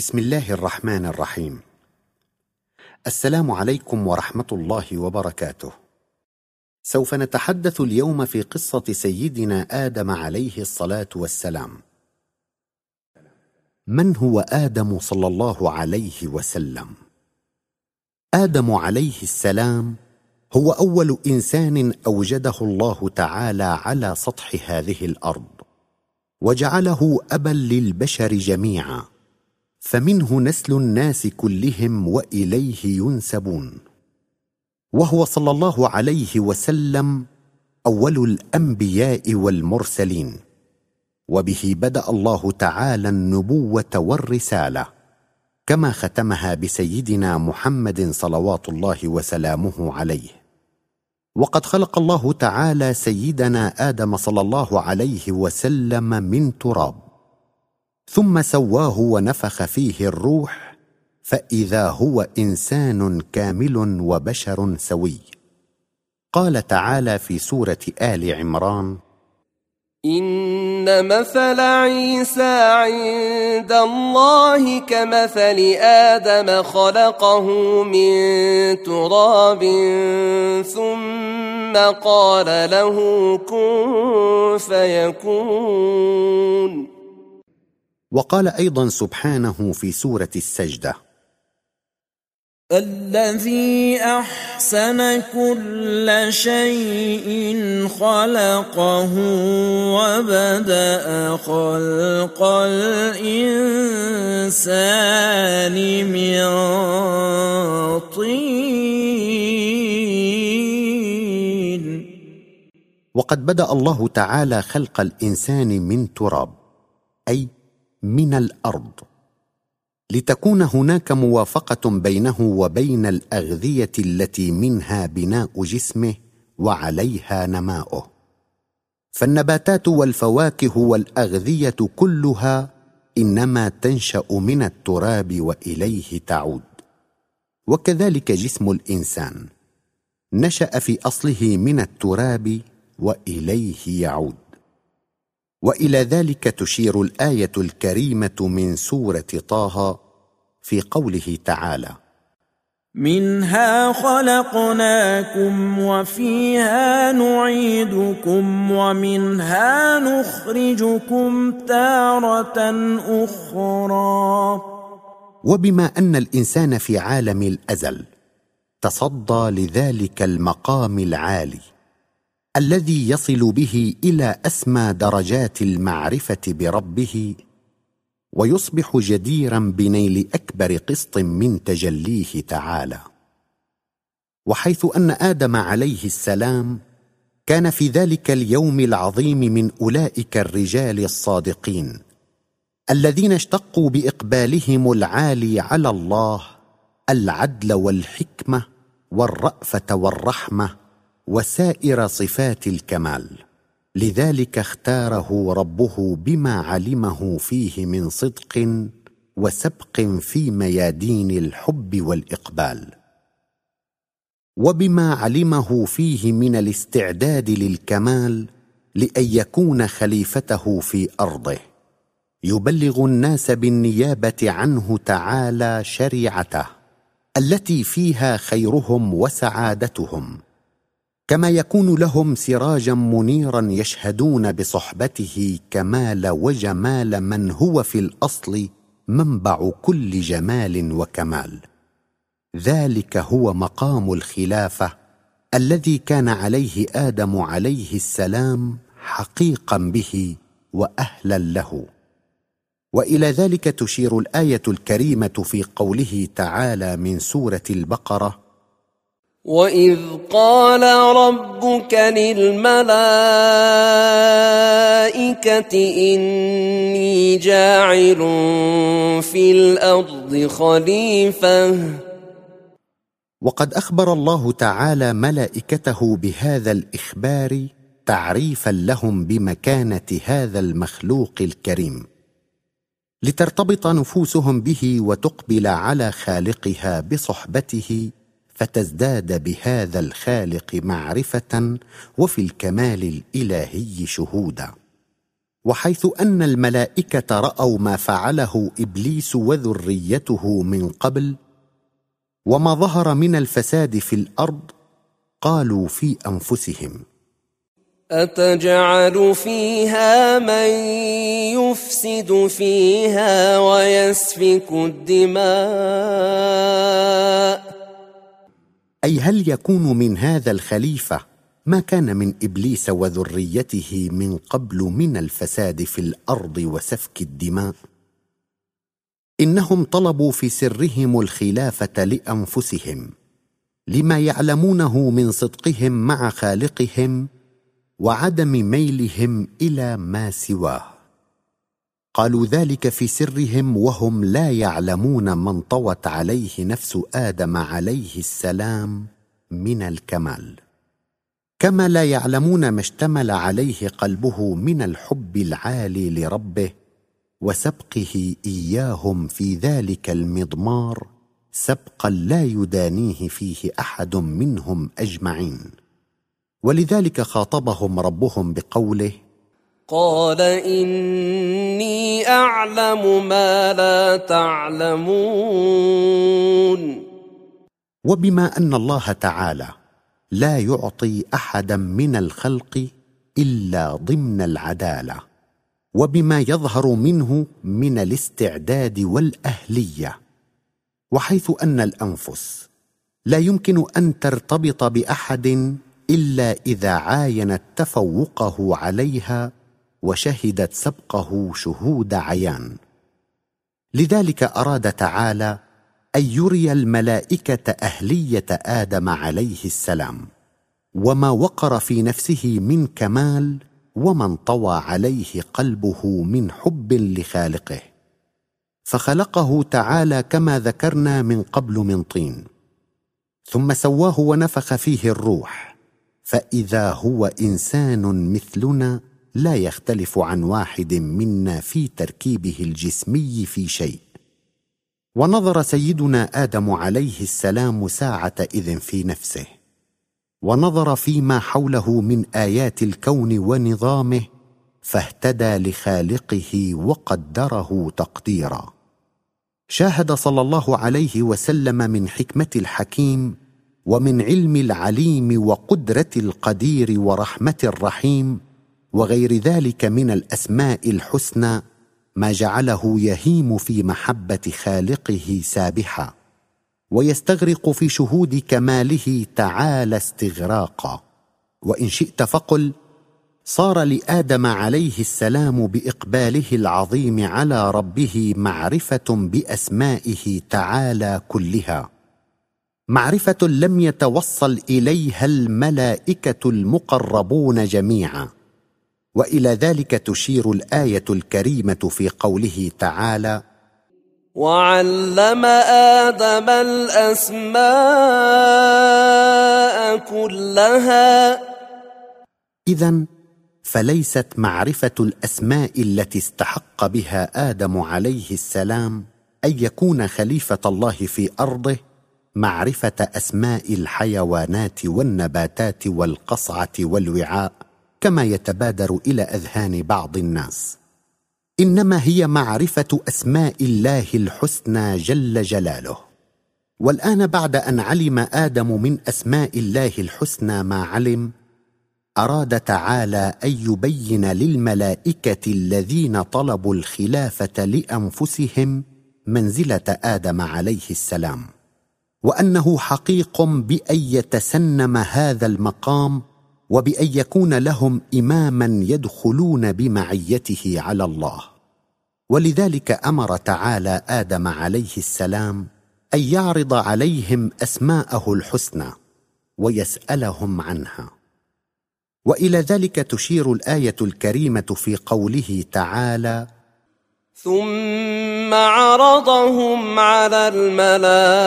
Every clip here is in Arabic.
بسم الله الرحمن الرحيم السلام عليكم ورحمه الله وبركاته سوف نتحدث اليوم في قصة سيدنا آدم عليه الصلاة والسلام. من هو آدم صلى الله عليه وسلم؟ آدم عليه السلام هو أول إنسان أوجده الله تعالى على سطح هذه الأرض وجعله أبا للبشر جميعا. فمنه نسل الناس كلهم وإليه ينسبون. وهو صلى الله عليه وسلم أول الأنبياء والمرسلين. وبه بدأ الله تعالى النبوة والرسالة كما ختمها بسيدنا محمد صلوات الله وسلامه عليه. وقد خلق الله تعالى سيدنا آدم صلى الله عليه وسلم من تراب. ثم سواه ونفخ فيه الروح فإذا هو إنسان كامل وبشر سوي. قال تعالى في سورة آل عمران إن مثل عيسى عند الله كمثل آدم خلقه من تراب ثم قال له كن فيكون. وقال أيضا سبحانه في سورة السجدة. الذي أحسن كل شيء خلقه وبدأ خلق الإنسان من طين. وقد بدأ الله تعالى خلق الإنسان من تراب أي من الأرض. لتكون هناك موافقة بينه وبين الأغذية التي منها بناء جسمه وعليها نماؤه. فالنباتات والفواكه والأغذية كلها إنما تنشأ من التراب وإليه تعود. وكذلك جسم الإنسان نشأ في أصله من التراب وإليه يعود. وإلى ذلك تشير الآية الكريمة من سورة طه في قوله تعالى منها خلقناكم وفيها نعيدكم ومنها نخرجكم تارة أخرى. وبما أن الإنسان في عالم الأزل تصدى لذلك المقام العالي. الذي يصل به إلى أسمى درجات المعرفة بربه ويصبح جديرا بنيل أكبر قسط من تجليه تعالى. وحيث أن آدم عليه السلام كان في ذلك اليوم العظيم من أولئك الرجال الصادقين الذين اشتقوا بإقبالهم العالي على الله العدل والحكمة والرأفة والرحمة وسائر صفات الكمال. لذلك اختاره ربه بما علمه فيه من صدق وسبق في ميادين الحب والإقبال. وبما علمه فيه من الاستعداد للكمال لأن يكون خليفته في أرضه. يبلغ الناس بالنيابة عنه تعالى شريعته التي فيها خيرهم وسعادتهم. كما يكون لهم سراجا منيرا يشهدون بصحبته كمال وجمال من هو في الأصل منبع كل جمال وكمال. ذلك هو مقام الخلافة الذي كان عليه آدم عليه السلام حقيقا به وأهلا له. وإلى ذلك تشير الآية الكريمة في قوله تعالى من سورة البقرة وإذ قال ربك للملائكة إني جاعل في الأرض خليفة وقد أخبر الله تعالى ملائكته بهذا الإخبار تعريفا لهم بمكانة هذا المخلوق الكريم لترتبط نفوسهم به وتقبل على خالقها بصحبته فتزداد بهذا الخالق معرفة وفي الكمال الإلهي شهودا. وحيث أن الملائكة رأوا ما فعله إبليس وذريته من قبل وما ظهر من الفساد في الأرض قالوا في أنفسهم أتجعل فيها من يفسد فيها ويسفك الدماء؟ أي هل يكون من هذا الخليفة ما كان من إبليس وذريته من قبل من الفساد في الأرض وسفك الدماء؟ إنهم طلبوا في سرهم الخلافة لأنفسهم لما يعلمونه من صدقهم مع خالقهم وعدم ميلهم إلى ما سواه. قالوا ذلك في سرهم وهم لا يعلمون من طوت عليه نفس آدم عليه السلام من الكمال. كما لا يعلمون ما اشتمل عليه قلبه من الحب العالي لربه وسبقه إياهم في ذلك المضمار سبقا لا يدانيه فيه أحد منهم أجمعين. ولذلك خاطبهم ربهم بقوله قال إني أعلم ما لا تعلمون. وبما أن الله تعالى لا يعطي أحدا من الخلق إلا ضمن العدالة وبما يظهر منه من الاستعداد والأهلية وحيث أن الأنفس لا يمكن أن ترتبط بأحد إلا إذا عاينت تفوقه عليها وشهدت سبقه شهود عيان. لذلك أراد تعالى أن يري الملائكة أهلية آدم عليه السلام وما وقر في نفسه من كمال وما انطوى عليه قلبه من حب لخالقه. فخلقه تعالى كما ذكرنا من قبل من طين. ثم سواه ونفخ فيه الروح. فإذا هو إنسان مثلنا لا يختلف عن واحد منا في تركيبه الجسمي في شيء. ونظر سيدنا آدم عليه السلام ساعة اذ في نفسه. ونظر فيما حوله من آيات الكون ونظامه فاهتدى لخالقه وقدره تقديرا. شاهد صلى الله عليه وسلم من حكمة الحكيم ومن علم العليم وقدرة القدير ورحمة الرحيم وغير ذلك من الأسماء الحسنى ما جعله يهيم في محبة خالقه سابحا ويستغرق في شهود كماله تعالى استغراقا. وإن شئت فقل صار لآدم عليه السلام بإقباله العظيم على ربه معرفة بأسمائه تعالى كلها. معرفة لم يتوصل إليها الملائكة المقربون جميعا. وإلى ذلك تشير الآية الكريمة في قوله تعالى وعلم آدم الأسماء كلها. اذا فليست معرفة الأسماء التي استحق بها آدم عليه السلام أن يكون خليفة الله في أرضه معرفة أسماء الحيوانات والنباتات والقصعة والوعاء. كما يتبادر إلى أذهان بعض الناس. إنما هي معرفة أسماء الله الحسنى جل جلاله. والآن بعد أن علم آدم من أسماء الله الحسنى ما علم أراد تعالى أن يبين للملائكة الذين طلبوا الخلافة لأنفسهم منزلة آدم عليه السلام وأنه حقيق بأن يتسنم هذا المقام وبأن يكون لهم إماما يدخلون بمعيته على الله. ولذلك أمر تعالى آدم عليه السلام أن يعرض عليهم أسماءه الحسنى ويسألهم عنها. وإلى ذلك تشير الآية الكريمة في قوله تعالى ثم عرضهم على الملائكة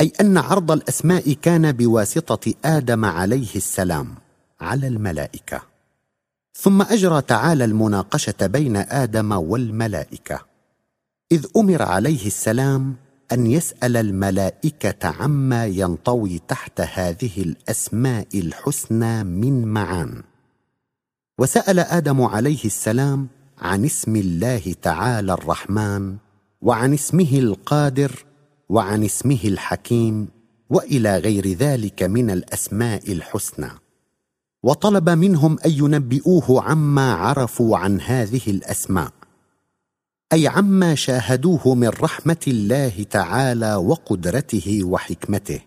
أي أن عرض الأسماء كان بواسطة آدم عليه السلام على الملائكة. ثم أجرى تعالى المناقشة بين آدم والملائكة. إذ أمر عليه السلام أن يسأل الملائكة عما ينطوي تحت هذه الأسماء الحسنى من معان. وسأل آدم عليه السلام عن اسم الله تعالى الرحمن وعن اسمه القادر وعن اسمه الحكيم وإلى غير ذلك من الأسماء الحسنى. وطلب منهم أن ينبئوه عما عرفوا عن هذه الأسماء أي عما شاهدوه من رحمة الله تعالى وقدرته وحكمته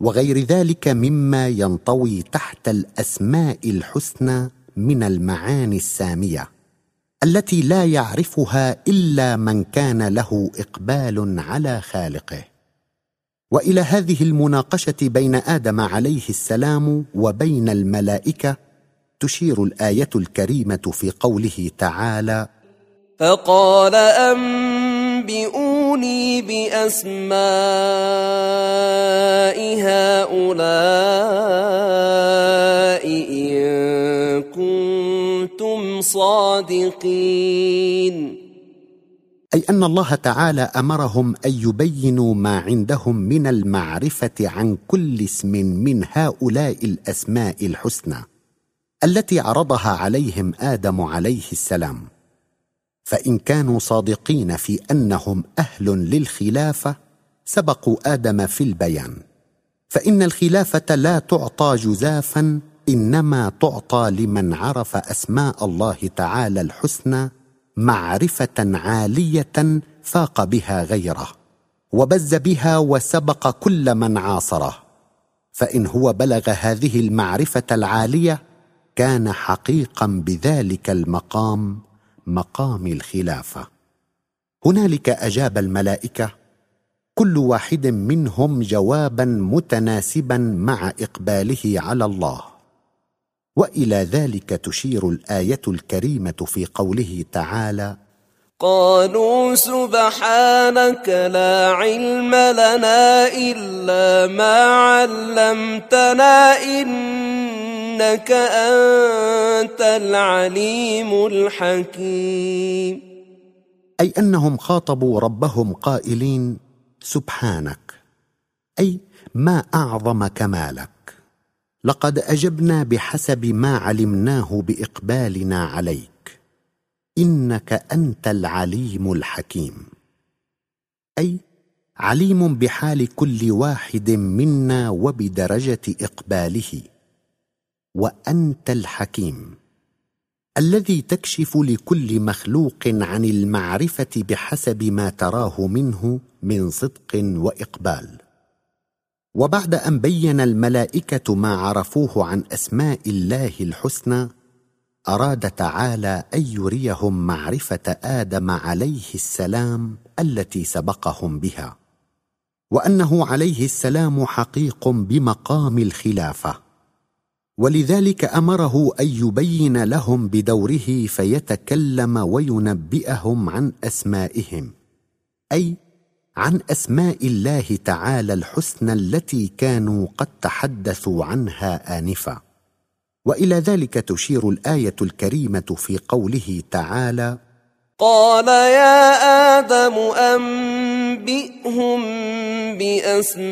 وغير ذلك مما ينطوي تحت الأسماء الحسنى من المعاني السامية. التي لا يعرفها إلا من كان له إقبال على خالقه. وإلى هذه المناقشة بين آدم عليه السلام وبين الملائكة تشير الآية الكريمة في قوله تعالى فقال أنبئوني بأسماء هؤلاء إن كنتم صادقين. أي أن الله تعالى أمرهم أن يبينوا ما عندهم من المعرفة عن كل اسم من هؤلاء الأسماء الحسنى التي عرضها عليهم آدم عليه السلام. فإن كانوا صادقين في أنهم أهل للخلافة سبقوا آدم في البيان. فإن الخلافة لا تعطى جزافا إنما تعطى لمن عرف أسماء الله تعالى الحسنى معرفة عالية فاق بها غيره وبز بها وسبق كل من عاصره. فإن هو بلغ هذه المعرفة العالية كان حقيقا بذلك المقام مقام الخلافة. هنالك أجاب الملائكة كل واحد منهم جوابا متناسبا مع إقباله على الله. وإلى ذلك تشير الآية الكريمة في قوله تعالى قالوا سبحانك لا علم لنا إلا ما علمتنا إنك أنت العليم الحكيم. أي أنهم خاطبوا ربهم قائلين سبحانك. أي ما اعظم كمالك لقد أجبنا بحسب ما علمناه بإقبالنا عليك. إنك أنت العليم الحكيم. أي عليم بحال كل واحد منا وبدرجة إقباله. وأنت الحكيم. الذي تكشف لكل مخلوق عن المعرفة بحسب ما تراه منه من صدق وإقبال. وبعد أن بين الملائكة ما عرفوه عن أسماء الله الحسنى أراد تعالى أن يريهم معرفة آدم عليه السلام التي سبقهم بها وأنه عليه السلام حقيق بمقام الخلافة. ولذلك أمره أن يبين لهم بدوره فيتكلم وينبئهم عن أسمائهم أي عن أسماء الله تعالى الحسنى التي كانوا قد تحدثوا عنها آنفا. وإلى ذلك تشير الآية الكريمة في قوله تعالى قال يا آدم أنبئهم بأسمائهم.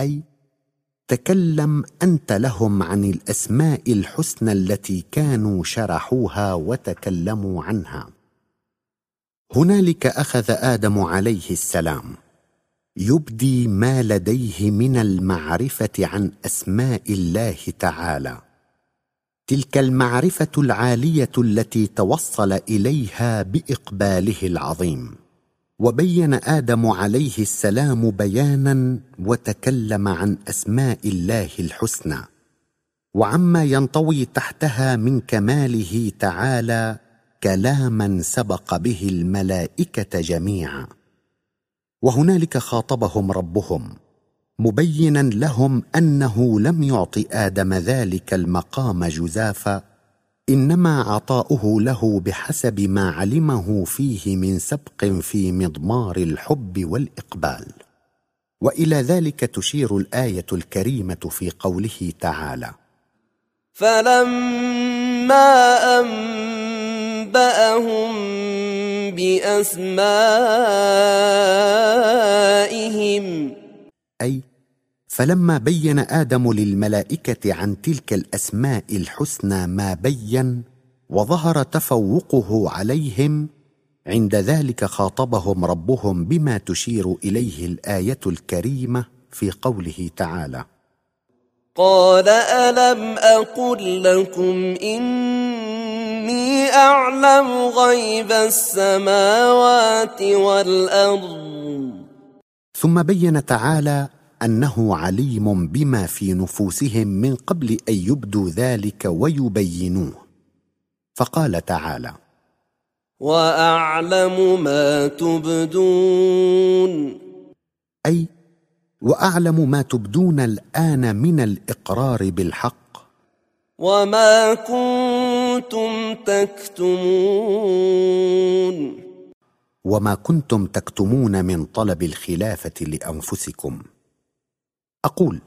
أي تكلم أنت لهم عن الأسماء الحسنى التي كانوا شرحوها وتكلموا عنها. هنالك أخذ آدم عليه السلام. يبدي ما لديه من المعرفة عن أسماء الله تعالى. تلك المعرفة العالية التي توصل إليها بإقباله العظيم. وبين آدم عليه السلام بيانا وتكلم عن أسماء الله الحسنى. وعما ينطوي تحتها من كماله تعالى كلاما سبق به الملائكة جميعا. وهنالك خاطبهم ربهم مبينا لهم أنه لم يعط آدم ذلك المقام جزافا إنما عطاؤه له بحسب ما علمه فيه من سبق في مضمار الحب والإقبال. وإلى ذلك تشير الآية الكريمة في قوله تعالى فلما أن أنبأهم بأسمائهم. أي فلما بين آدم للملائكة عن تلك الأسماء الحسنى ما بين وظهر تفوقه عليهم عند ذلك خاطبهم ربهم بما تشير إليه الآية الكريمة في قوله تعالى. قال ألم أقل لكم اني أعلم غيب السماوات والأرض. ثم بين تعالى أنه عليم بما في نفوسهم من قبل أن يبدوا ذلك ويبينوه. فقال تعالى وأعلم ما تبدون. أي وأعلم ما تبدون الآن من الإقرار بالحق. وما كنتم تكتمون. وما كنتم تكتمون من طلب الخلافة لأنفسكم. أقول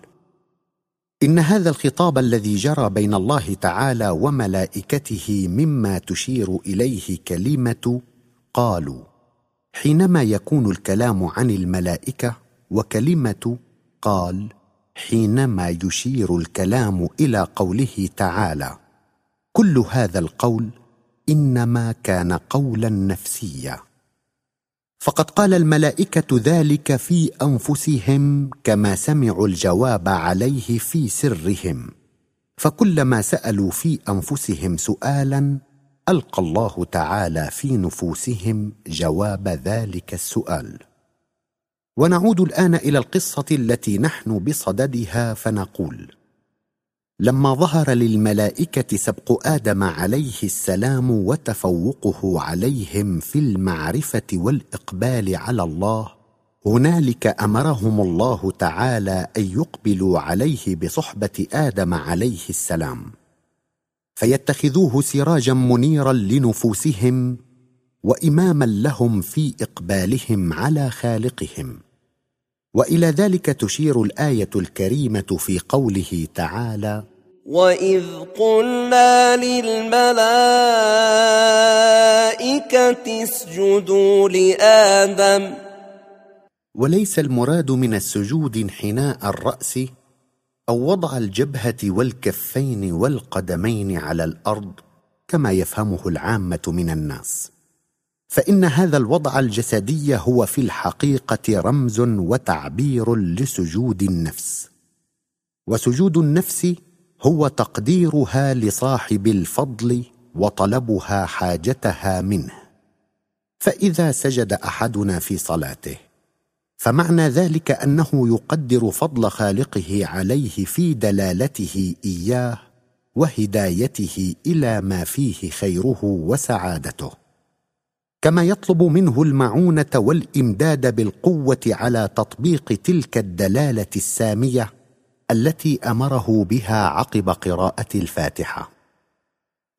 إن هذا الخطاب الذي جرى بين الله تعالى وملائكته مما تشير إليه كلمة قالوا حينما يكون الكلام عن الملائكة وكلمة قال حينما يشير الكلام إلى قوله تعالى. كل هذا القول إنما كان قولا نفسيا. فقد قال الملائكة ذلك في أنفسهم كما سمعوا الجواب عليه في سرهم. فكلما سألوا في أنفسهم سؤالا ألقى الله تعالى في نفوسهم جواب ذلك السؤال. ونعود الآن إلى القصة التي نحن بصددها فنقول لما ظهر للملائكة سبق آدم عليه السلام وتفوقه عليهم في المعرفة والإقبال على الله هنالك أمرهم الله تعالى أن يقبلوا عليه بصحبة آدم عليه السلام. فيتخذوه سراجا منيرا لنفوسهم واماما لهم في إقبالهم على خالقهم. وإلى ذلك تشير الآية الكريمة في قوله تعالى واذ قلنا للملائكه اسجدوا لادم. وليس المراد من السجود انحناء الرأس أو وضع الجبهة والكفين والقدمين على الأرض كما يفهمه العامة من الناس. فإن هذا الوضع الجسدي هو في الحقيقة رمز وتعبير لسجود النفس. وسجود النفس هو تقديرها لصاحب الفضل وطلبها حاجتها منه. فإذا سجد أحدنا في صلاته فمعنى ذلك أنه يقدر فضل خالقه عليه في دلالته إياه وهدايته إلى ما فيه خيره وسعادته. كما يطلب منه المعونة والإمداد بالقوة على تطبيق تلك الدلالة السامية التي أمره بها عقب قراءة الفاتحة.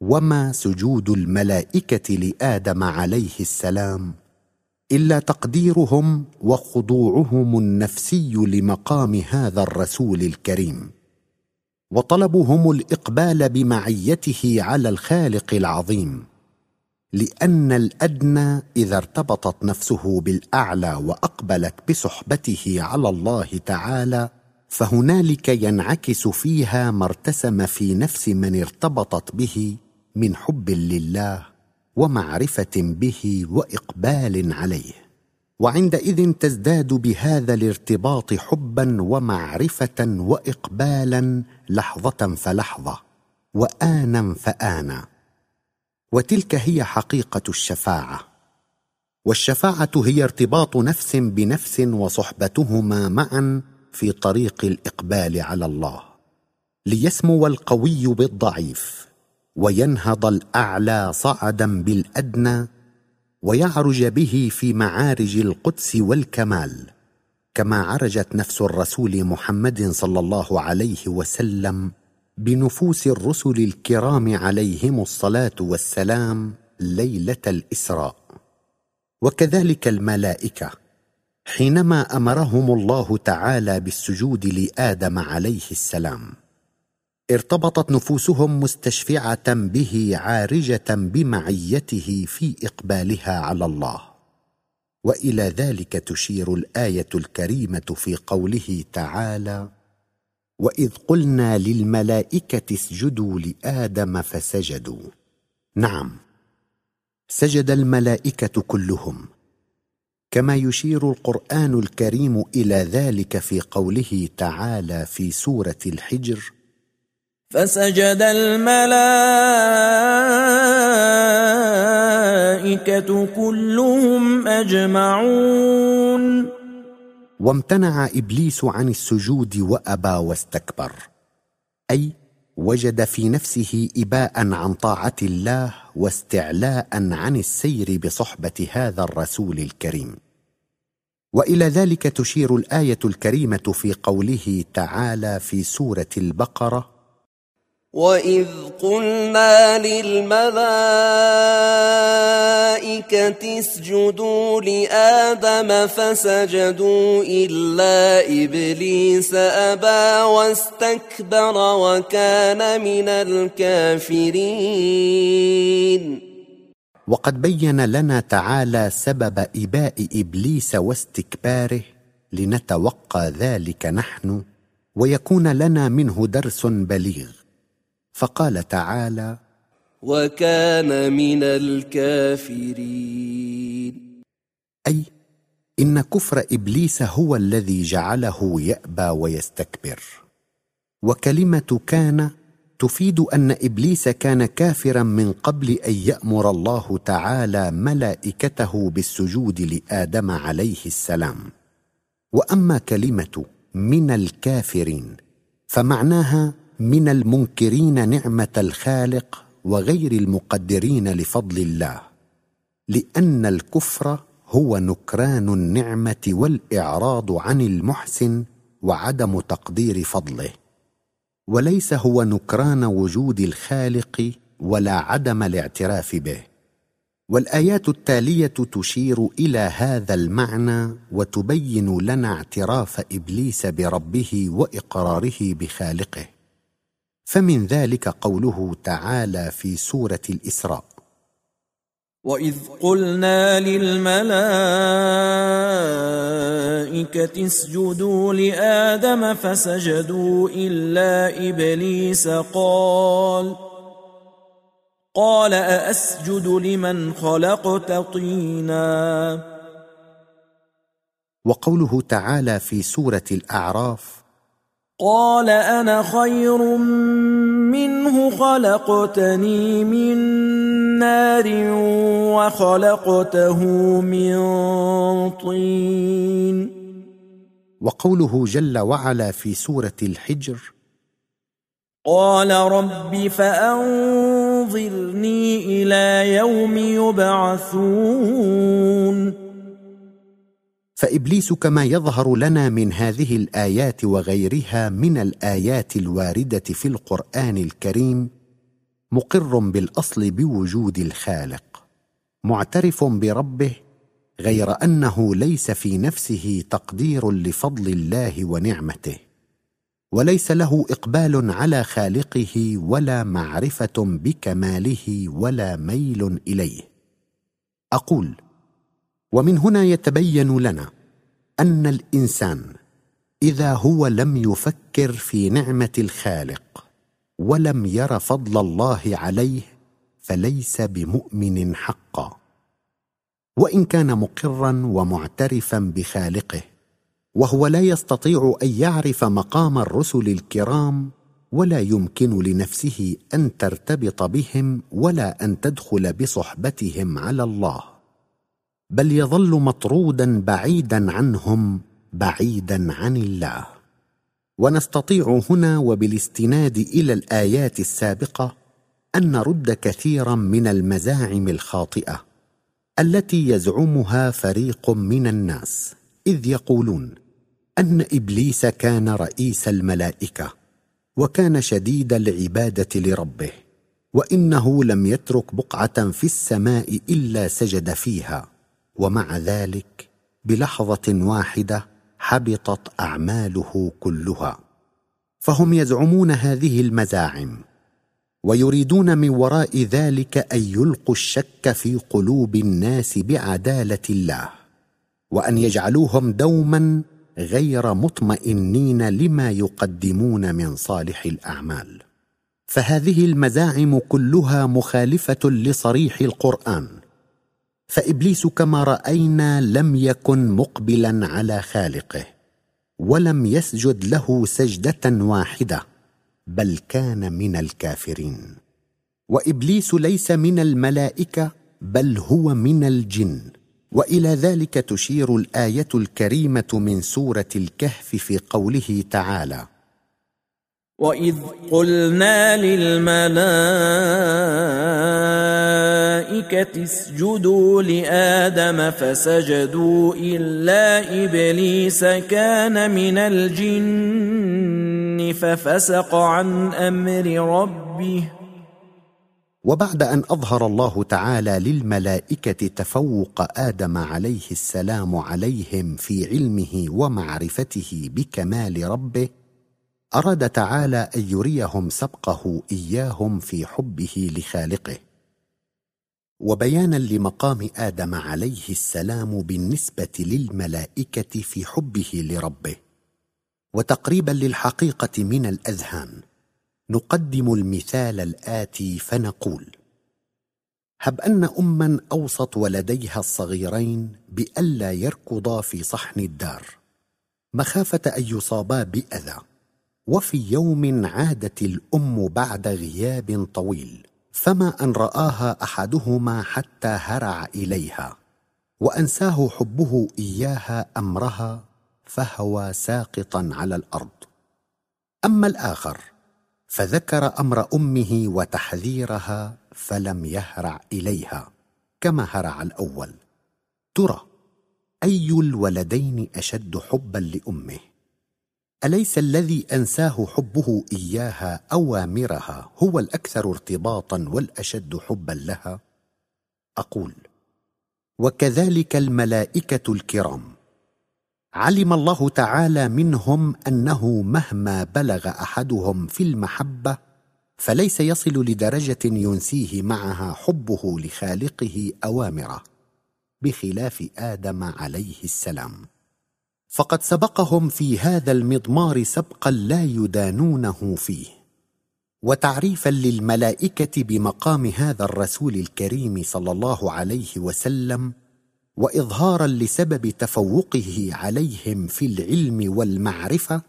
وما سجود الملائكة لآدم عليه السلام إلا تقديرهم وخضوعهم النفسي لمقام هذا الرسول الكريم. وطلبهم الإقبال بمعيته على الخالق العظيم. لأن الأدنى إذا ارتبطت نفسه بالأعلى وأقبلت بصحبته على الله تعالى فهنالك ينعكس فيها ما ارتسم في نفس من ارتبطت به من حب لله ومعرفة به وإقبال عليه. وعندئذ تزداد بهذا الارتباط حبا ومعرفة واقبالا لحظة فلحظة وانا فانا. وتلك هي حقيقة الشفاعة. والشفاعة هي ارتباط نفس بنفس وصحبتهما معا في طريق الإقبال على الله. ليسمو القوي بالضعيف وينهض الأعلى صعدا بالأدنى ويعرج به في معارج القدس والكمال كما عرجت نفس الرسول محمد صلى الله عليه وسلم بنفوس الرسل الكرام عليهم الصلاة والسلام ليلة الإسراء. وكذلك الملائكة حينما أمرهم الله تعالى بالسجود لآدم عليه السلام ارتبطت نفوسهم مستشفعة به عارجة بمعيته في إقبالها على الله. وإلى ذلك تشير الآية الكريمة في قوله تعالى وإذ قلنا للملائكة اسجدوا لآدم فسجدوا. نعم. سجد الملائكة كلهم. كما يشير القرآن الكريم إلى ذلك في قوله تعالى في سورة الحجر فسجد الملائكة كلهم أجمعون. وامتنع إبليس عن السجود وأبى واستكبر. أي وجد في نفسه إباء عن طاعة الله واستعلاء عن السير بصحبة هذا الرسول الكريم. وإلى ذلك تشير الآية الكريمة في قوله تعالى في سورة البقرة واذ قلنا للملائكه اسجدوا لادم فسجدوا الا ابليس ابى واستكبر وكان من الكافرين وقد بين لنا تعالى سبب إباء إبليس واستكباره لنتوقى ذلك نحن ويكون لنا منه درس بليغ. فقال تعالى وكان من الكافرين. أي إن كفر إبليس هو الذي جعله يأبى ويستكبر. وكلمة كان تفيد أن إبليس كان كافرا من قبل أن يأمر الله تعالى ملائكته بالسجود لآدم عليه السلام. وأما كلمة من الكافرين فمعناها من المنكرين نعمة الخالق وغير المقدرين لفضل الله لأن الكفر هو نكران النعمة والإعراض عن المحسن وعدم تقدير فضله. وليس هو نكران وجود الخالق ولا عدم الاعتراف به. والآيات التالية تشير إلى هذا المعنى وتبين لنا اعتراف إبليس بربه وإقراره بخالقه. فمن ذلك قوله تعالى في سورة الإسراء. واذ قلنا للملائكه اسجدوا لادم فسجدوا الا ابليس قال قال ااسجد لمن خلقت طينا؟ وقوله تعالى في سورة الأعراف قال أنا خير منه خلقتني من نار وخلقته من طين. وقوله جل وعلا في سورة الحجر قال رب فأنظرني إلى يوم يبعثون. فابليس كما يظهر لنا من هذه الآيات وغيرها من الآيات الواردة في القرآن الكريم مقر بالأصل بوجود الخالق معترف بربه غير أنه ليس في نفسه تقدير لفضل الله ونعمته وليس له إقبال على خالقه ولا معرفة بكماله ولا ميل إليه. أقول ومن هنا يتبين لنا أن الإنسان إذا هو لم يفكر في نعمة الخالق ولم ير فضل الله عليه فليس بمؤمن حقا. وإن كان مقرا ومعترفا بخالقه وهو لا يستطيع أن يعرف مقام الرسل الكرام ولا يمكن لنفسه أن ترتبط بهم ولا أن تدخل بصحبتهم على الله. بل يظل مطرودا بعيدا عنهم بعيدا عن الله. ونستطيع هنا وبالاستناد إلى الآيات السابقة أن نرد كثيرا من المزاعم الخاطئة التي يزعمها فريق من الناس إذ يقولون أن إبليس كان رئيس الملائكة وكان شديد العبادة لربه وإنه لم يترك بقعة في السماء إلا سجد فيها. ومع ذلك بلحظة واحدة حبطت أعماله كلها. فهم يزعمون هذه المزاعم ويريدون من وراء ذلك أن يلقوا الشك في قلوب الناس بعدالة الله وأن يجعلوهم دوما غير مطمئنين لما يقدمون من صالح الأعمال. فهذه المزاعم كلها مخالفة لصريح القرآن. فإبليس كما رأينا لم يكن مقبلا على خالقه ولم يسجد له سجدة واحدة بل كان من الكافرين. وإبليس ليس من الملائكة بل هو من الجن. وإلى ذلك تشير الآية الكريمة من سورة الكهف في قوله تعالى واذ قلنا للملائكه اسجدوا لادم فسجدوا الا ابليس كان من الجن ففسق عن أمر ربه وبعد أن أظهر الله تعالى للملائكة تفوق آدم عليه السلام عليهم في علمه ومعرفته بكمال ربه أراد تعالى أن يريهم سبقه إياهم في حبه لخالقه. وبيانا لمقام آدم عليه السلام بالنسبة للملائكة في حبه لربه. وتقريبا للحقيقة من الأذهان نقدم المثال الآتي فنقول هب أن اما اوصت ولديها الصغيرين بألا يركضا في صحن الدار مخافة أن يصابا بأذى. وفي يوم عادت الأم بعد غياب طويل فما أن رآها أحدهما حتى هرع إليها وأنساه حبه إياها أمرها فهوى ساقطا على الأرض. أما الآخر فذكر أمر أمه وتحذيرها فلم يهرع إليها كما هرع الأول. ترى أي الولدين أشد حبا لأمه؟ أليس الذي أنساه حبه إياها أوامرها هو الأكثر ارتباطا والأشد حبا لها؟ أقول وكذلك الملائكة الكرام. علم الله تعالى منهم أنه مهما بلغ أحدهم في المحبة فليس يصل لدرجة ينسيه معها حبه لخالقه أوامره بخلاف آدم عليه السلام. فقد سبقهم في هذا المضمار سبقا لا يدانونه فيه. وتعريفا للملائكة بمقام هذا الرسول الكريم صلى الله عليه وسلم واظهارا لسبب تفوقه عليهم في العلم والمعرفة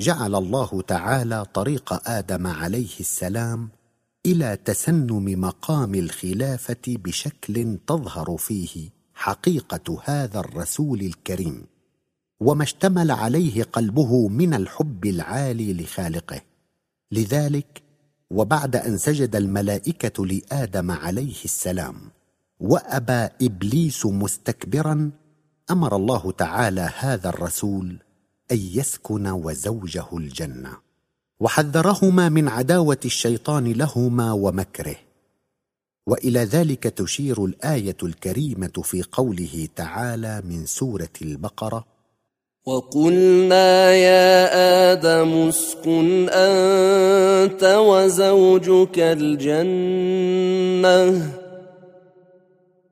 جعل الله تعالى طريق آدم عليه السلام إلى تسنم مقام الخلافة بشكل تظهر فيه حقيقة هذا الرسول الكريم. وما اشتمل عليه قلبه من الحب العالي لخالقه. لذلك وبعد أن سجد الملائكة لآدم عليه السلام وأبى إبليس مستكبرا أمر الله تعالى هذا الرسول أن يسكن وزوجه الجنة. وحذرهما من عداوة الشيطان لهما ومكره. وإلى ذلك تشير الآية الكريمة في قوله تعالى من سورة البقرة وقلنا يا آدم اسكن أنت وزوجك الجنة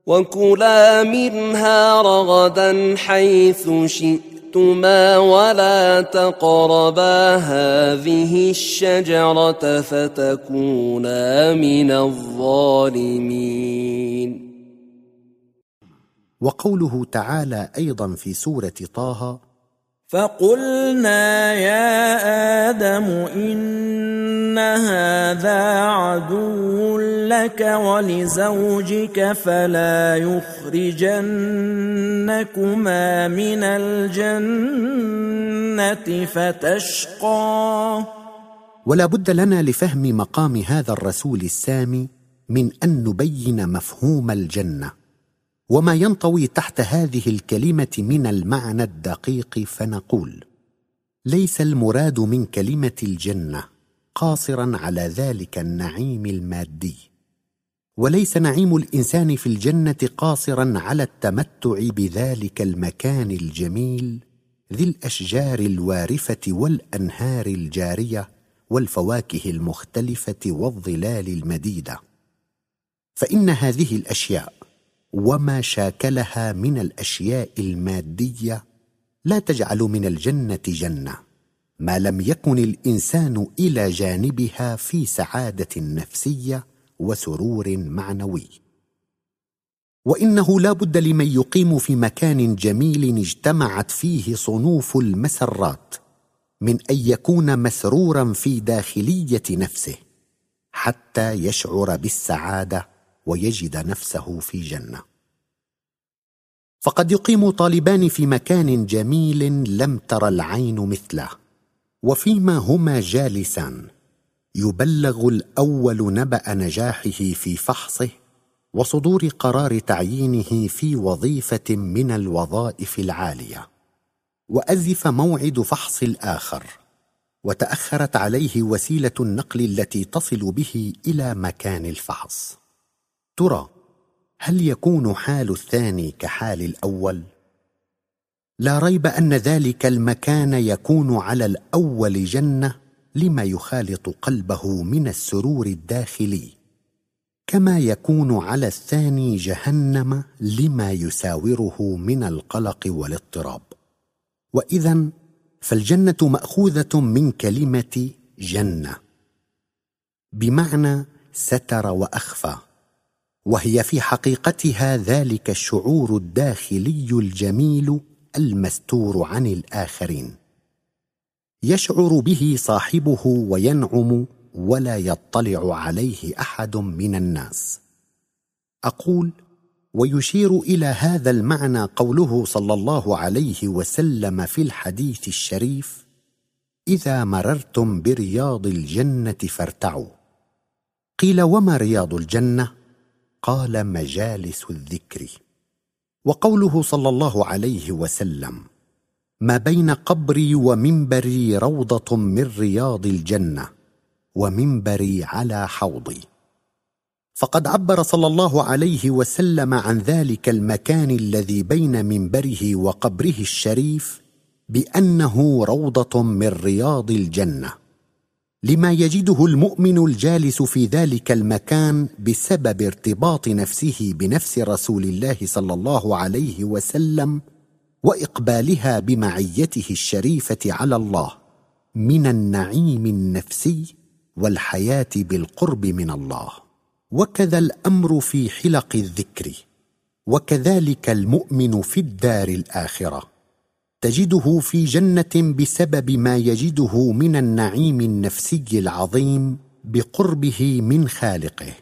وكلا منها رغدا حيث شئتما ولا تقربا هذه الشجرة فتكونا من الظالمين. وقوله تعالى أيضا في سورة طه فقلنا يا آدم إن هذا عدو لك ولزوجك فلا يخرجنكما من الجنة فتشقى. ولا بد لنا لفهم مقام هذا الرسول السامي من أن نبين مفهوم الجنة. وما ينطوي تحت هذه الكلمة من المعنى الدقيق فنقول ليس المراد من كلمة الجنة قاصرا على ذلك النعيم المادي وليس نعيم الإنسان في الجنة قاصرا على التمتع بذلك المكان الجميل ذي الأشجار الوارفة والأنهار الجارية والفواكه المختلفة والظلال المديدة. فإن هذه الأشياء وما شاكلها من الأشياء المادية لا تجعل من الجنة جنة ما لم يكن الإنسان إلى جانبها في سعادة نفسية وسرور معنوي. وإنه لا بد لمن يقيم في مكان جميل اجتمعت فيه صنوف المسرات من أن يكون مسرورا في داخلية نفسه حتى يشعر بالسعادة ويجد نفسه في جنة. فقد يقيم طالبان في مكان جميل لم تر العين مثله وفيما هما جالسان. يبلغ الأول نبأ نجاحه في فحصه وصدور قرار تعيينه في وظيفة من الوظائف العالية. وأزف موعد فحص الآخر وتأخرت عليه وسيلة النقل التي تصل به إلى مكان الفحص. ترى هل يكون حال الثاني كحال الأول؟ لا ريب أن ذلك المكان يكون على الأول جنة لما يخالط قلبه من السرور الداخلي كما يكون على الثاني جهنم لما يساوره من القلق والاضطراب. وإذا فالجنة مأخوذة من كلمة جنة بمعنى ستر وأخفى. وهي في حقيقتها ذلك الشعور الداخلي الجميل المستور عن الآخرين. يشعر به صاحبه وينعم ولا يطلع عليه أحد من الناس. أقول ويشير إلى هذا المعنى قوله صلى الله عليه وسلم في الحديث الشريف إذا مررتم برياض الجنة فارتعوا. قيل وما رياض الجنة؟ قال مجالس الذكر. وقوله صلى الله عليه وسلم ما بين قبري ومنبري روضة من رياض الجنة ومنبري على حوضي. فقد عبر صلى الله عليه وسلم عن ذلك المكان الذي بين منبره وقبره الشريف بأنه روضة من رياض الجنة. لما يجده المؤمن الجالس في ذلك المكان بسبب ارتباط نفسه بنفس رسول الله صلى الله عليه وسلم وإقبالها بمعيته الشريفة على الله من النعيم النفسي والحياة بالقرب من الله. وكذا الأمر في حلق الذكر وكذلك المؤمن في الدار الآخرة. تجده في جنة بسبب ما يجده من النعيم النفسي العظيم بقربه من خالقه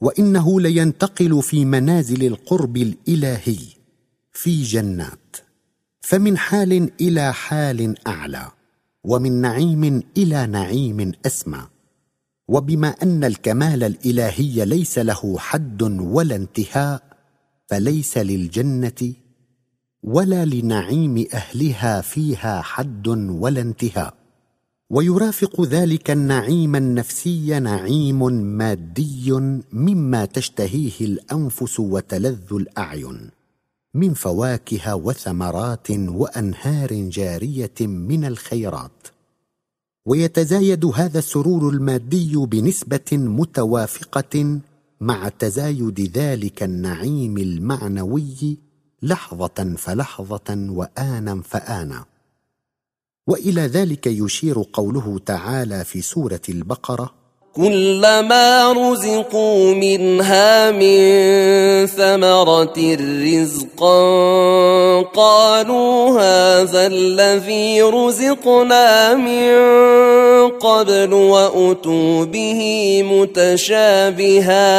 وإنه لينتقل في منازل القرب الإلهي في جنات. فمن حال إلى حال أعلى ومن نعيم إلى نعيم أسمى. وبما أن الكمال الإلهي ليس له حد ولا انتهاء فليس للجنة ولا لنعيم أهلها فيها حد ولا انتهاء. ويرافق ذلك النعيم النفسي نعيم مادي مما تشتهيه الأنفس وتلذ الأعين. من فواكه وثمرات وأنهار جارية من الخيرات. ويتزايد هذا السرور المادي بنسبة متوافقة مع تزايد ذلك النعيم المعنوي لحظة فلحظة وآنا فآنا. وإلى ذلك يشير قوله تعالى في سورة البقرة كلما رزقوا منها من ثمرة رزقا قالوا هذا الذي رزقنا من قبل وأتوا به متشابها.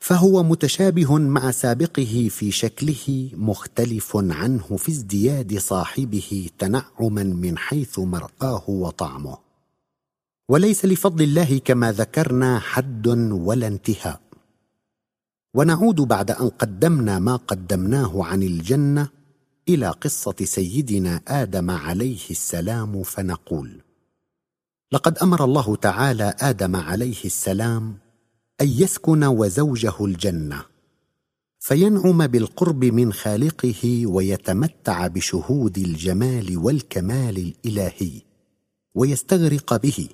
فهو متشابه مع سابقه في شكله مختلف عنه في ازدياد صاحبه تنعما من حيث مرآه وطعمه. وليس لفضل الله كما ذكرنا حد ولا انتهاء. ونعود بعد أن قدمنا ما قدمناه عن الجنة إلى قصة سيدنا آدم عليه السلام فنقول لقد أمر الله تعالى آدم عليه السلام أن يسكن وزوجه الجنة. فينعم بالقرب من خالقه ويتمتع بشهود الجمال والكمال الإلهي ويستغرق به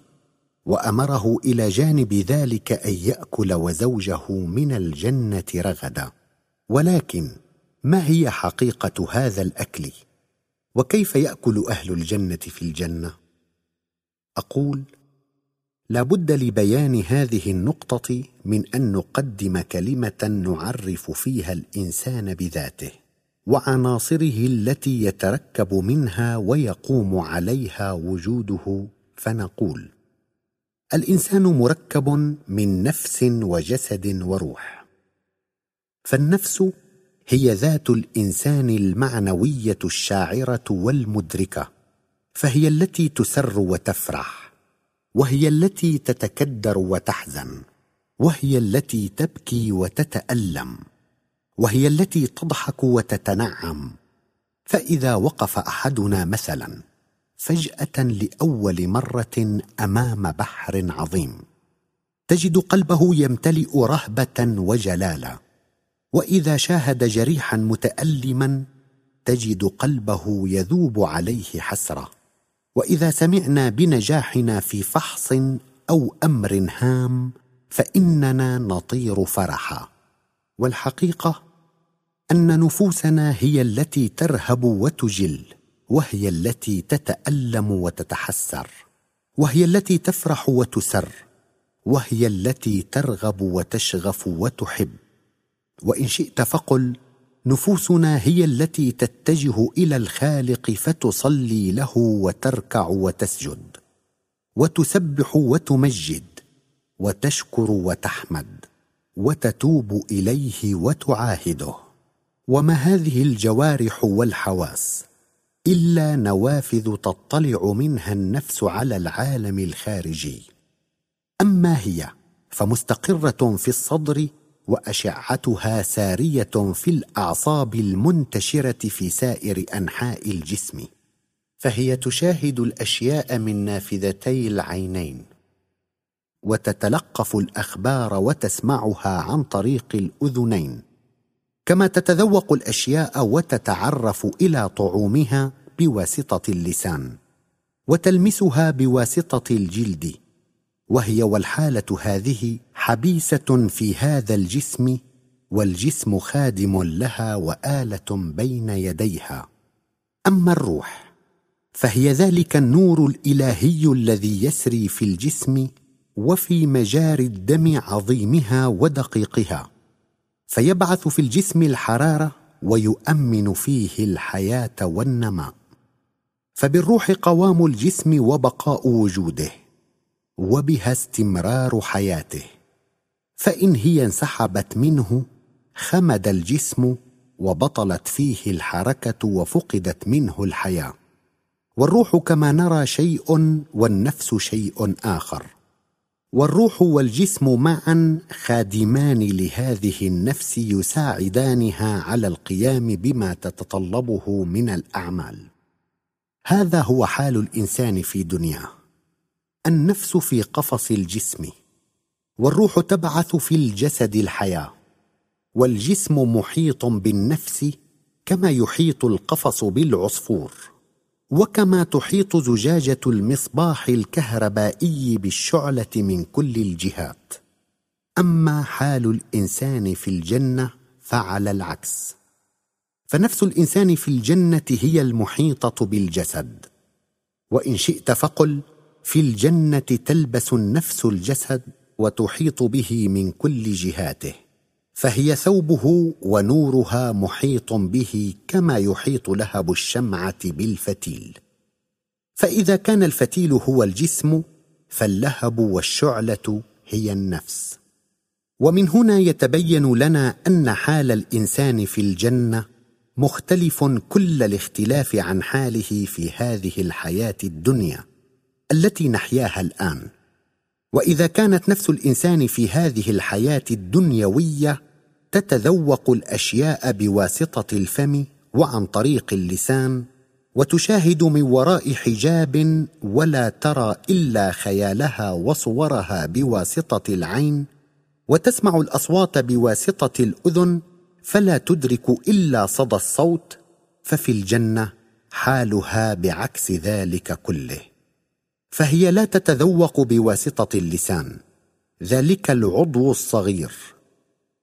وأمره إلى جانب ذلك أن يأكل وزوجه من الجنة رغدا. ولكن ما هي حقيقة هذا الأكل؟ وكيف يأكل أهل الجنة في الجنة؟ أقول لا بد لبيان هذه النقطة من أن نقدم كلمة نعرف فيها الإنسان بذاته وعناصره التي يتركب منها ويقوم عليها وجوده فنقول الإنسان مركب من نفس وجسد وروح. فالنفس هي ذات الإنسان المعنوية الشاعرة والمدركة فهي التي تسر وتفرح. وهي التي تتكدر وتحزن وهي التي تبكي وتتألم وهي التي تضحك وتتنعم. فإذا وقف أحدنا مثلا فجأة لأول مرة أمام بحر عظيم تجد قلبه يمتلئ رهبة وجلالا وإذا شاهد جريحا متالما تجد قلبه يذوب عليه حسرة. وإذا سمعنا بنجاحنا في فحص أو أمر هام فإننا نطير فرحا. والحقيقة أن نفوسنا هي التي ترهب وتجل وهي التي تتألم وتتحسر وهي التي تفرح وتسر وهي التي ترغب وتشغف وتحب. وإن شئت فقل نفوسنا هي التي تتجه إلى الخالق فتصلي له وتركع وتسجد وتسبح وتمجد وتشكر وتحمد وتتوب إليه وتعاهده. وما هذه الجوارح والحواس إلا نوافذ تطلع منها النفس على العالم الخارجي. أما هي فمستقرة في الصدر وأشعتها سارية في الأعصاب المنتشرة في سائر أنحاء الجسم. فهي تشاهد الأشياء من نافذتي العينين. وتتلقف الأخبار وتسمعها عن طريق الأذنين. كما تتذوق الأشياء وتتعرف إلى طعومها بواسطة اللسان. وتلمسها بواسطة الجلد. وهي والحالة هذه حبيسة في هذا الجسم والجسم خادم لها وآلة بين يديها. أما الروح فهي ذلك النور الإلهي الذي يسري في الجسم وفي مجاري الدم عظيمها ودقيقها. فيبعث في الجسم الحرارة ويؤمن فيه الحياة والنماء فبالروح قوام الجسم وبقاء وجوده. وبها استمرار حياته فإن هي انسحبت منه خمد الجسم وبطلت فيه الحركة وفقدت منه الحياة. والروح كما نرى شيء والنفس شيء آخر. والروح والجسم معا خادمان لهذه النفس يساعدانها على القيام بما تتطلبه من الأعمال. هذا هو حال الإنسان في دنياه. النفس في قفص الجسم والروح تبعث في الجسد الحياة والجسم محيط بالنفس كما يحيط القفص بالعصفور وكما تحيط زجاجة المصباح الكهربائي بالشعلة من كل الجهات. أما حال الإنسان في الجنة فعلى العكس. فنفس الإنسان في الجنة هي المحيطة بالجسد. وإن شئت فقل في الجنة تلبس النفس الجسد وتحيط به من كل جهاته فهي ثوبه ونورها محيط به كما يحيط لهب الشمعة بالفتيل. فإذا كان الفتيل هو الجسم فاللهب والشعلة هي النفس. ومن هنا يتبين لنا أن حال الإنسان في الجنة مختلف كل الاختلاف عن حاله في هذه الحياة الدنيا. التي نحياها الآن. وإذا كانت نفس الإنسان في هذه الحياة الدنيوية تتذوق الأشياء بواسطة الفم وعن طريق اللسان وتشاهد من وراء حجاب ولا ترى إلا خيالها وصورها بواسطة العين وتسمع الأصوات بواسطة الأذن فلا تدرك إلا صدى الصوت ففي الجنة حالها بعكس ذلك كله. فهي لا تتذوق بواسطة اللسان. ذلك العضو الصغير.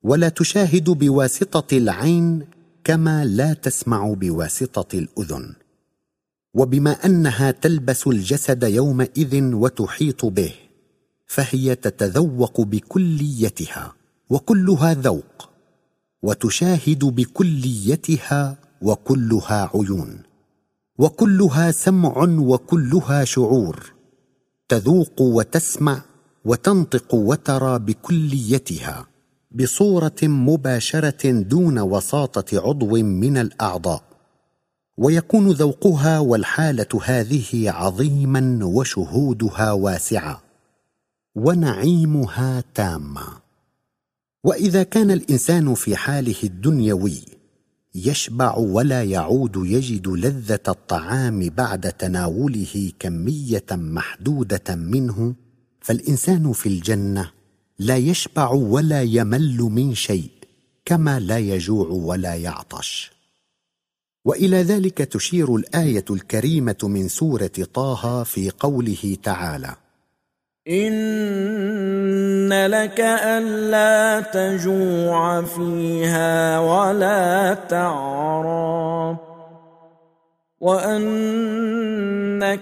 ولا تشاهد بواسطة العين كما لا تسمع بواسطة الأذن. وبما أنها تلبس الجسد يومئذ وتحيط به فهي تتذوق بكليتها وكلها ذوق. وتشاهد بكليتها وكلها عيون. وكلها سمع وكلها شعور. تذوق وتسمع وتنطق وترى بكليتها بصورة مباشرة دون وساطة عضو من الأعضاء. ويكون ذوقها والحالة هذه عظيما وشهودها واسعة ونعيمها تاما. وإذا كان الإنسان في حاله الدنيوي يشبع ولا يعود يجد لذة الطعام بعد تناوله كمية محدودة منه فالإنسان في الجنة لا يشبع ولا يمل من شيء كما لا يجوع ولا يعطش. وإلى ذلك تشير الآية الكريمة من سورة طه في قوله تعالى لك ألا تجوع فيها ولا تعرى وأنك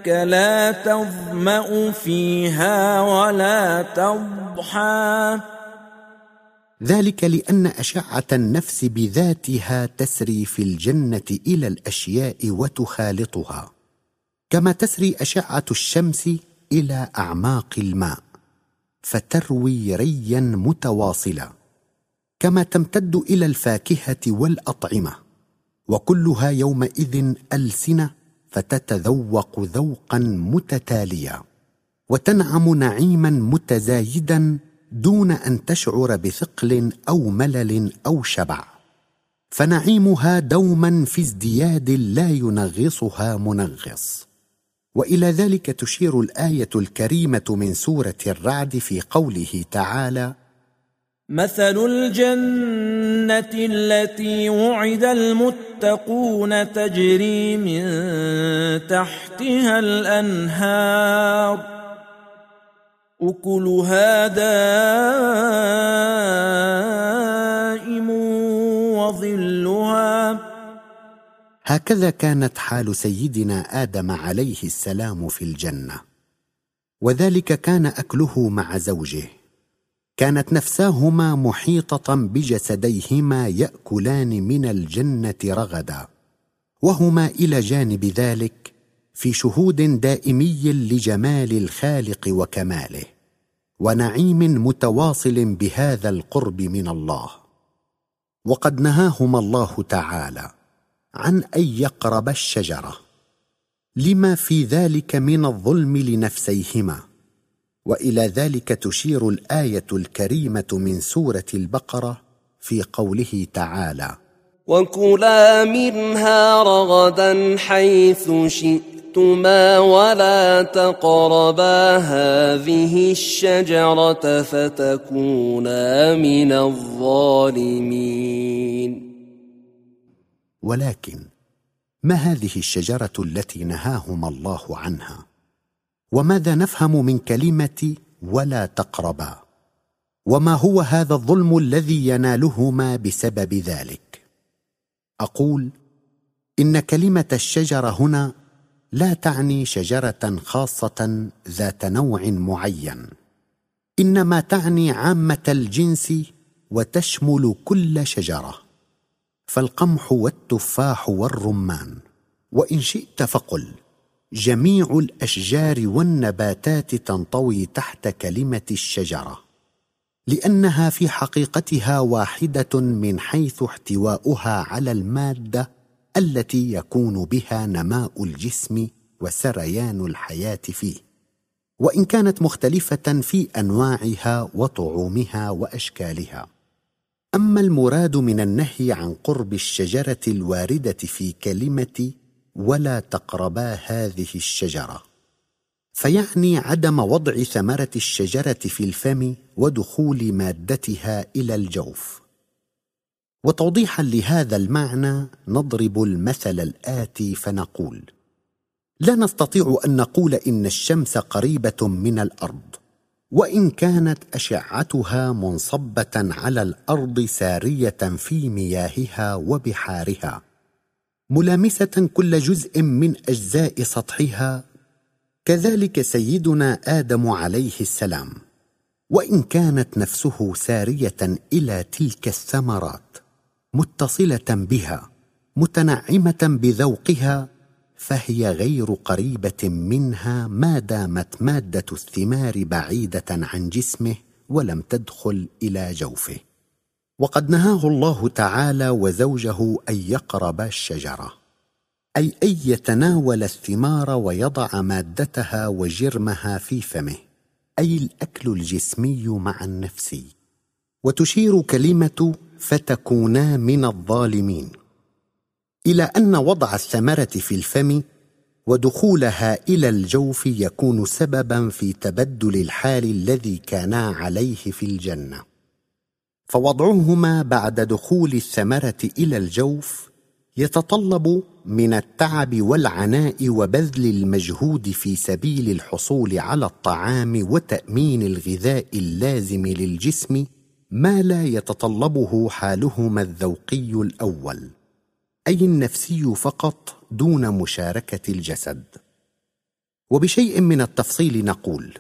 لا تظمأ فيها ولا تضحى. ذلك لأن أشعة النفس بذاتها تسري في الجنة إلى الأشياء وتخالطها كما تسري أشعة الشمس إلى أعماق الماء. فتروي ريا متواصلا كما تمتد إلى الفاكهة والأطعمة وكلها يومئذ ألسنة فتتذوق ذوقا متتاليا وتنعم نعيما متزايدا دون أن تشعر بثقل أو ملل أو شبع. فنعيمها دوما في ازدياد لا ينغصها منغص. وإلى ذلك تشير الآية الكريمة من سورة الرعد في قوله تعالى مثل الجنه التي وعد المتقون تجري من تحتها الانهار اكلها دائم وظلها هكذا كانت حال سيدنا آدم عليه السلام في الجنة. وذلك كان أكله مع زوجه. كانت نفساهما محيطة بجسديهما يأكلان من الجنة رغدا. وهما إلى جانب ذلك في شهود دائمي لجمال الخالق وكماله ونعيم متواصل بهذا القرب من الله. وقد نهاهما الله تعالى. عن أن يقرب الشجرة. لما في ذلك من الظلم لنفسيهما. وإلى ذلك تشير الآية الكريمة من سورة البقرة في قوله تعالى وكلا منها رغدا حيث شئتما ولا تقربا هذه الشجرة فتكونا من الظالمين. ولكن ما هذه الشجرة التي نهاهما الله عنها؟ وماذا نفهم من كلمة ولا تقربا؟ وما هو هذا الظلم الذي ينالهما بسبب ذلك؟ أقول إن كلمة الشجرة هنا لا تعني شجرة خاصة ذات نوع معين إنما تعني عامة الجنس وتشمل كل شجرة. فالقمح والتفاح والرمان وإن شئت فقل جميع الأشجار والنباتات تنطوي تحت كلمة الشجرة لأنها في حقيقتها واحدة من حيث احتواؤها على المادة التي يكون بها نماء الجسم وسريان الحياة فيه. وإن كانت مختلفة في أنواعها وطعومها وأشكالها. أما المراد من النهي عن قرب الشجرة الواردة في كلمة ولا تقربا هذه الشجرة فيعني عدم وضع ثمرة الشجرة في الفم ودخول مادتها إلى الجوف. وتوضيحا لهذا المعنى نضرب المثل الآتي فنقول لا نستطيع أن نقول إن الشمس قريبة من الأرض وإن كانت أشعتها منصبة على الأرض سارية في مياهها وبحارها ملامسة كل جزء من أجزاء سطحها كذلك سيدنا آدم عليه السلام وإن كانت نفسه سارية إلى تلك الثمرات متصلة بها متنعمة بذوقها فهي غير قريبة منها ما دامت مادة الثمار بعيدة عن جسمه ولم تدخل إلى جوفه. وقد نهاه الله تعالى وزوجه أن يقربا الشجرة أي أن يتناول الثمار ويضع مادتها وجرمها في فمه أي الأكل الجسمي مع النفسي. وتشير كلمة فتكونا من الظالمين. إلى أن وضع الثمرة في الفم ودخولها إلى الجوف يكون سببا في تبدل الحال الذي كانا عليه في الجنة. فوضعهما بعد دخول الثمرة إلى الجوف يتطلب من التعب والعناء وبذل المجهود في سبيل الحصول على الطعام وتأمين الغذاء اللازم للجسم ما لا يتطلبه حالهما الذوقي الأول. أي النفسي فقط دون مشاركة الجسد. وبشيء من التفصيل نقول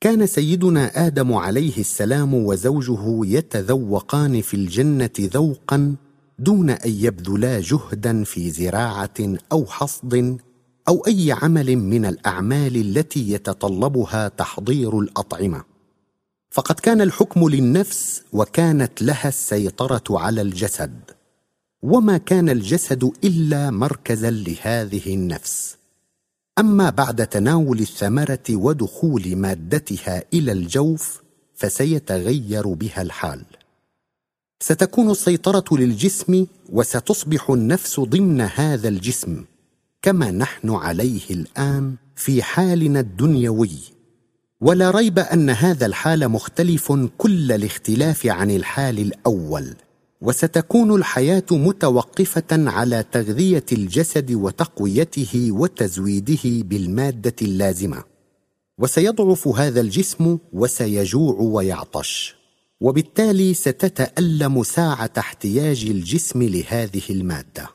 كان سيدنا آدم عليه السلام وزوجه يتذوقان في الجنة ذوقا دون أن يبذلا جهدا في زراعة أو حصد أو أي عمل من الأعمال التي يتطلبها تحضير الأطعمة. فقد كان الحكم للنفس وكانت لها السيطرة على الجسد. وما كان الجسد إلا مركزا لهذه النفس. أما بعد تناول الثمرة ودخول مادتها إلى الجوف فسيتغير بها الحال. ستكون السيطرة للجسم وستصبح النفس ضمن هذا الجسم كما نحن عليه الآن في حالنا الدنيوي. ولا ريب أن هذا الحال مختلف كل الاختلاف عن الحال الأول. وستكون الحياة متوقفة على تغذية الجسد وتقويته وتزويده بالمادة اللازمة. وسيضعف هذا الجسم وسيجوع ويعطش. وبالتالي ستتألم ساعة احتياج الجسم لهذه المادة.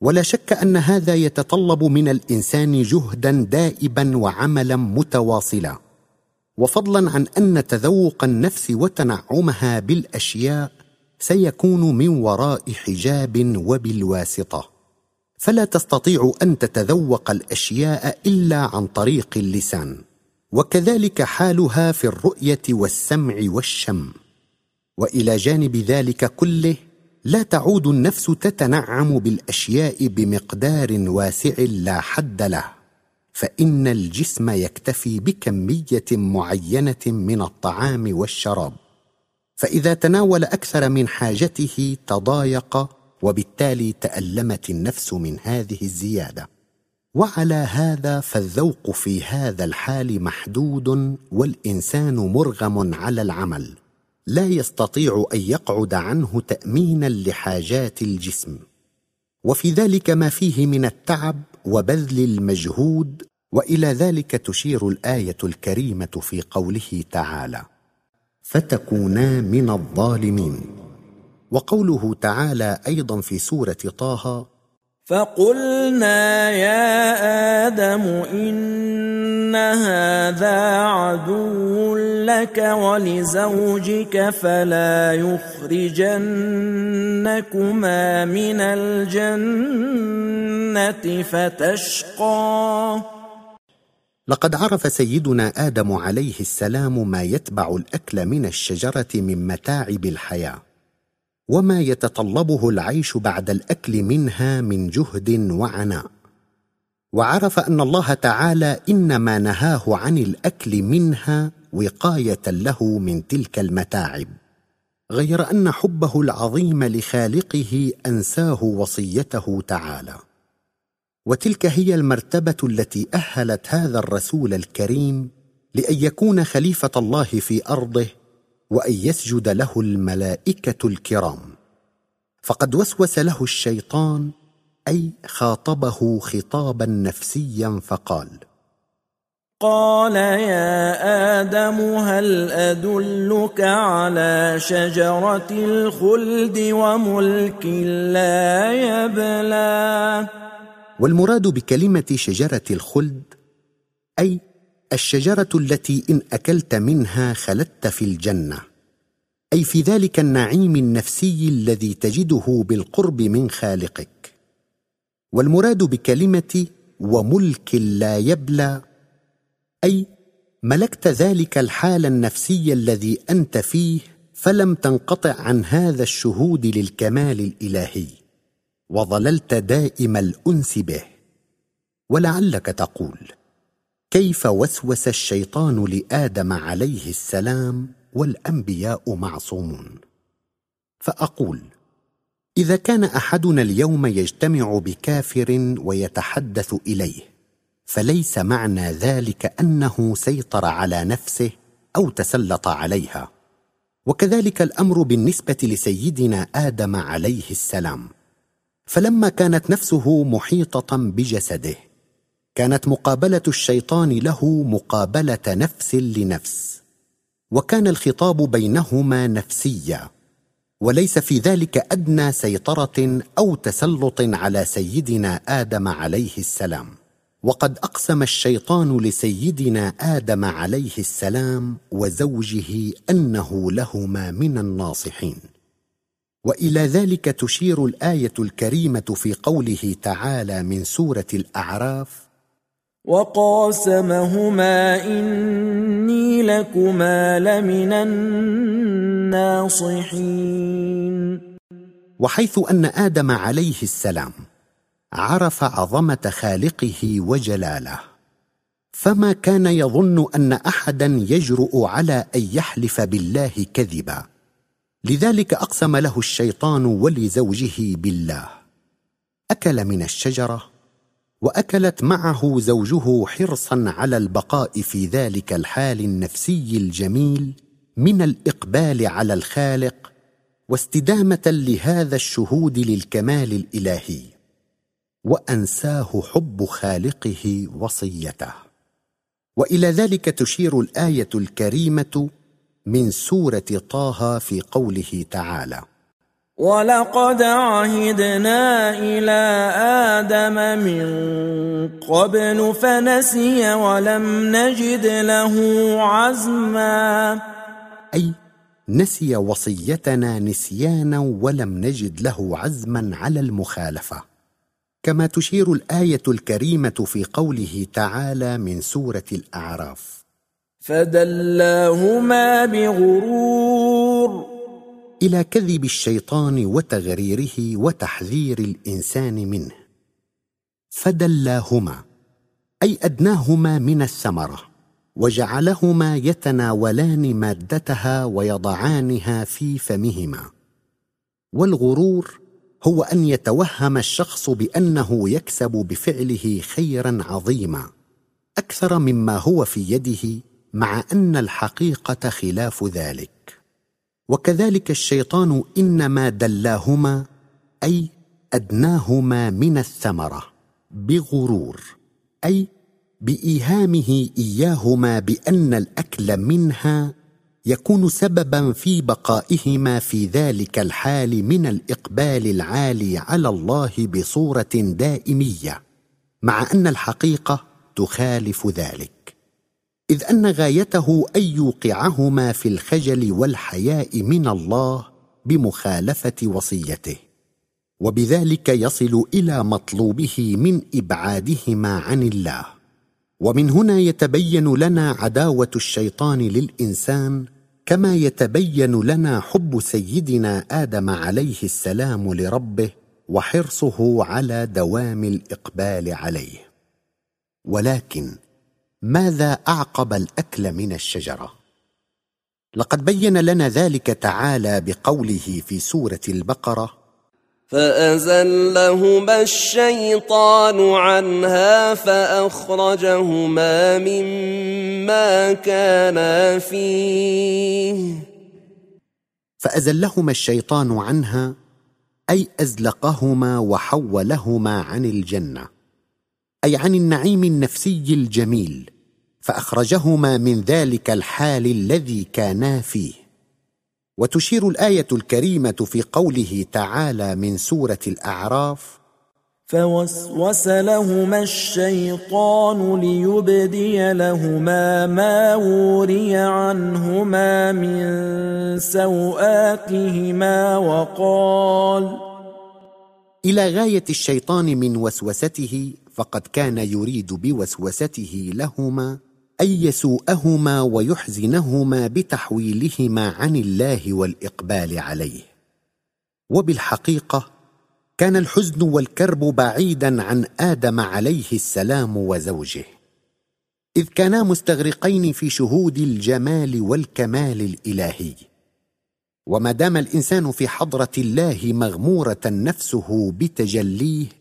ولا شك أن هذا يتطلب من الإنسان جهدا دائبا وعملا متواصلا. وفضلا عن أن تذوق النفس وتنعمها بالأشياء سيكون من وراء حجاب وبالواسطة. فلا تستطيع أن تتذوق الأشياء إلا عن طريق اللسان. وكذلك حالها في الرؤية والسمع والشم. وإلى جانب ذلك كله لا تعود النفس تتنعم بالأشياء بمقدار واسع لا حد له. فإن الجسم يكتفي بكمية معينة من الطعام والشراب. فإذا تناول أكثر من حاجته تضايق وبالتالي تألمت النفس من هذه الزيادة. وعلى هذا فالذوق في هذا الحال محدود والإنسان مرغم على العمل. لا يستطيع أن يقعد عنه تامينا لحاجات الجسم. وفي ذلك ما فيه من التعب وبذل المجهود وإلى ذلك تشير الآية الكريمة في قوله تعالى فتكونا من الظالمين. وقوله تعالى أيضا في سورة طه فقلنا يا آدم إن هذا عدو لك ولزوجك فلا يخرجنكما من الجنة فتشقى. لقد عرف سيدنا آدم عليه السلام ما يتبع الأكل من الشجرة من متاعب الحياة وما يتطلبه العيش بعد الأكل منها من جهد وعناء. وعرف أن الله تعالى إنما نهاه عن الأكل منها وقاية له من تلك المتاعب غير أن حبه العظيم لخالقه أنساه وصيته تعالى. وتلك هي المرتبة التي أهلت هذا الرسول الكريم لأن يكون خليفة الله في أرضه وأن يسجد له الملائكة الكرام. فقد وسوس له الشيطان أي خاطبه خطابا نفسيا فقال قال يا آدم هل أدلك على شجرة الخلد وملك لا يبلى؟ والمراد بكلمة شجرة الخلد أي الشجرة التي إن أكلت منها خلدت في الجنة أي في ذلك النعيم النفسي الذي تجده بالقرب من خالقك. والمراد بكلمة وملك لا يبلى أي ملكت ذلك الحال النفسي الذي أنت فيه فلم تنقطع عن هذا الشهود للكمال الإلهي. وظللت دائم الأنس به. ولعلك تقول كيف وسوس الشيطان لآدم عليه السلام والأنبياء معصومون؟ فأقول إذا كان أحدنا اليوم يجتمع بكافر ويتحدث إليه فليس معنى ذلك أنه سيطر على نفسه أو تسلط عليها؟ وكذلك الأمر بالنسبة لسيدنا آدم عليه السلام. فلما كانت نفسه محيطة بجسده كانت مقابلة الشيطان له مقابلة نفس لنفس وكان الخطاب بينهما نفسيا وليس في ذلك أدنى سيطرة أو تسلط على سيدنا آدم عليه السلام وقد أقسم الشيطان لسيدنا آدم عليه السلام وزوجه أنه لهما من الناصحين. وإلى ذلك تشير الآية الكريمة في قوله تعالى من سورة الأعراف وقاسمهما إني لكما لمن الناصحين. وحيث أن آدم عليه السلام عرف عظمة خالقه وجلاله فما كان يظن أن أحدا يجرؤ على أن يحلف بالله كذبا. لذلك أقسم له الشيطان ولزوجه بالله. أكل من الشجرة وأكلت معه زوجه حرصا على البقاء في ذلك الحال النفسي الجميل من الإقبال على الخالق واستدامة لهذا الشهود للكمال الإلهي وأنساه حب خالقه وصيته. وإلى ذلك تشير الآية الكريمة من سورة طه في قوله تعالى. ولقد عهدنا إلى آدم من قبل فنسي ولم نجد له عزما. أي نسي وصيتنا نسيانا ولم نجد له عزما على المخالفة. كما تشير الآية الكريمة في قوله تعالى من سورة الأعراف. فدلاهما بغرور. إلى كذب الشيطان وتغريره وتحذير الإنسان منه. فدلاهما أي أدناهما من الثمرة وجعلهما يتناولان مادتها ويضعانها في فمهما. والغرور هو أن يتوهم الشخص بأنه يكسب بفعله خيرا عظيما أكثر مما هو في يده مع أن الحقيقة خلاف ذلك. وكذلك الشيطان إنما دلاهما أي أدناهما من الثمرة بغرور أي بإيهامه إياهما بأن الأكل منها يكون سببا في بقائهما في ذلك الحال من الإقبال العالي على الله بصورة دائمية مع أن الحقيقة تخالف ذلك. إذ أن غايته أن يوقعهما في الخجل والحياء من الله بمخالفة وصيته. وبذلك يصل إلى مطلوبه من إبعادهما عن الله. ومن هنا يتبين لنا عداوة الشيطان للإنسان كما يتبين لنا حب سيدنا آدم عليه السلام لربه وحرصه على دوام الإقبال عليه. ولكن ماذا أعقب الأكل من الشجرة؟ لقد بين لنا ذلك تعالى بقوله في سورة البقرة فأزلهما الشيطان عنها فأخرجهما مما كانا فيه. فأزلهما الشيطان عنها أي أزلقهما وحولهما عن الجنة. أي عن النعيم النفسي الجميل فأخرجهما من ذلك الحال الذي كانا فيه. وتشير الآية الكريمة في قوله تعالى من سورة الأعراف فوسوس لهما الشيطان ليبدي لهما ما وري عنهما من سوآتهما وقال إلى غاية الشيطان من وسوسته فقد كان يريد بوسوسته لهما أن يسوءهما ويحزنهما بتحويلهما عن الله والإقبال عليه. وبالحقيقة كان الحزن والكرب بعيدا عن آدم عليه السلام وزوجه. إذ كانا مستغرقين في شهود الجمال والكمال الإلهي. وما دام الإنسان في حضرة الله مغمورة نفسه بتجليه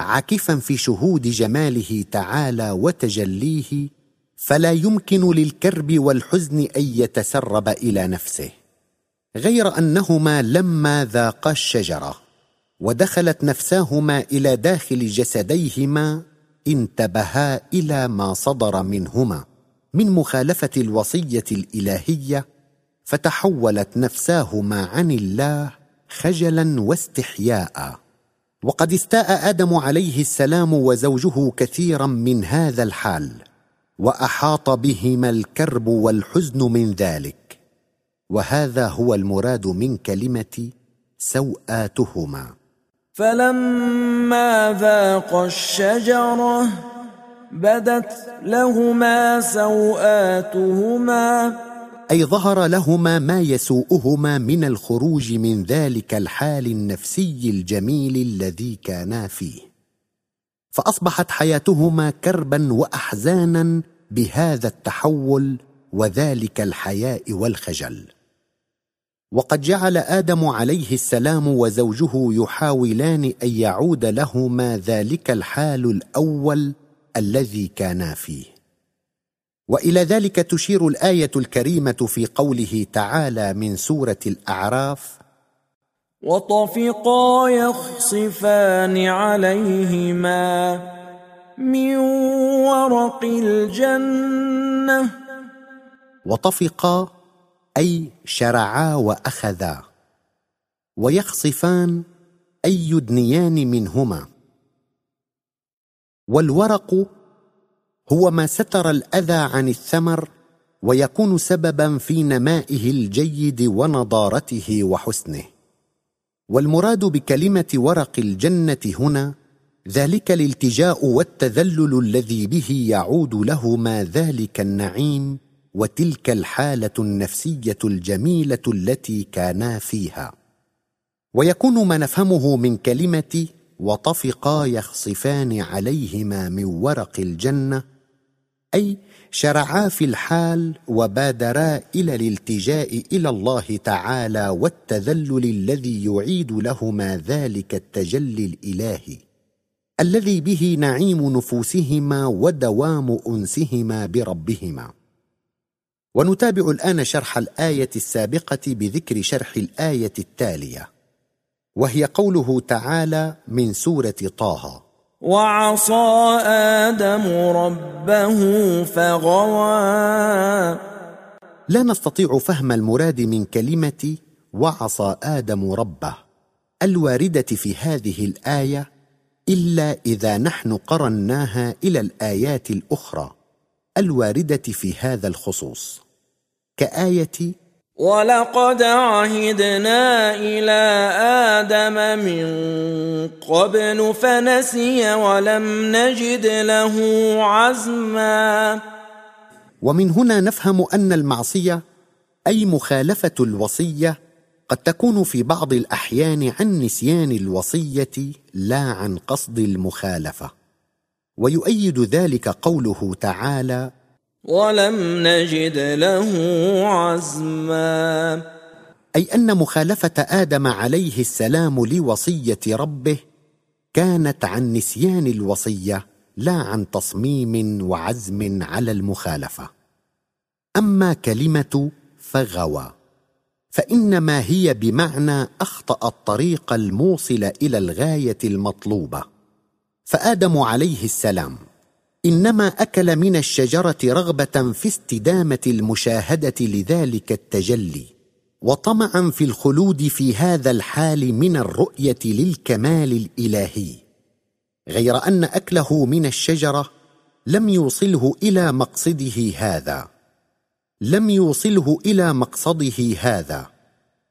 عاكفا في شهود جماله تعالى وتجليه فلا يمكن للكرب والحزن أن يتسرب إلى نفسه. غير أنهما لما ذاقا الشجرة ودخلت نفساهما إلى داخل جسديهما انتبها إلى ما صدر منهما. من مخالفة الوصية الإلهية فتحولت نفساهما عن الله خجلا واستحياء. وقد استاء آدم عليه السلام وزوجه كثيرا من هذا الحال وأحاط بهما الكرب والحزن من ذلك. وهذا هو المراد من كلمة سوآتهما. فلما ذاقا الشجرة بدت لهما سوآتهما. أي ظهر لهما ما يسوءهما من الخروج من ذلك الحال النفسي الجميل الذي كانا فيه. فأصبحت حياتهما كربا وأحزانا بهذا التحول وذلك الحياء والخجل. وقد جعل آدم عليه السلام وزوجه يحاولان أن يعود لهما ذلك الحال الأول الذي كانا فيه. وإلى ذلك تشير الآية الكريمة في قوله تعالى من سورة الأعراف وطفقا يخصفان عليهما من ورق الجنة. وطفقا أي شرعا وأخذا. ويخصفان أي يدنيان منهما. والورق هو ما ستر الأذى عن الثمر ويكون سببا في نمائه الجيد ونضارته وحسنه. والمراد بكلمة ورق الجنة هنا ذلك الالتجاء والتذلل الذي به يعود لهما ذلك النعيم وتلك الحالة النفسية الجميلة التي كانا فيها. ويكون ما نفهمه من كلمة وطفقا يخصفان عليهما من ورق الجنة أي شرعا في الحال وبادرا إلى الالتجاء إلى الله تعالى والتذلل الذي يعيد لهما ذلك التجلي الإلهي الذي به نعيم نفوسهما ودوام أنسهما بربهما. ونتابع الآن شرح الآية السابقة بذكر شرح الآية التالية وهي قوله تعالى من سورة طه وعصى آدم ربه فغوى. لا نستطيع فهم المراد من كلمة وعصى آدم ربه الواردة في هذه الآية إلا إذا نحن قرناها إلى الآيات الأخرى الواردة في هذا الخصوص. كآية ولقد عهدنا إلى آدم من قبل فنسي ولم نجد له عزما. ومن هنا نفهم أن المعصية أي مخالفة الوصية قد تكون في بعض الأحيان عن نسيان الوصية لا عن قصد المخالفة. ويؤيد ذلك قوله تعالى ولم نجد له عزما. أي أن مخالفة آدم عليه السلام لوصية ربه كانت عن نسيان الوصية لا عن تصميم وعزم على المخالفة. أما كلمة فغوى فإنما هي بمعنى أخطأ الطريق الموصل إلى الغاية المطلوبة. فآدم عليه السلام إنما أكل من الشجرة رغبة في استدامة المشاهدة لذلك التجلي وطمعا في الخلود في هذا الحال من الرؤية للكمال الإلهي. غير أن أكله من الشجرة لم يوصله إلى مقصده هذا. لم يوصله إلى مقصده هذا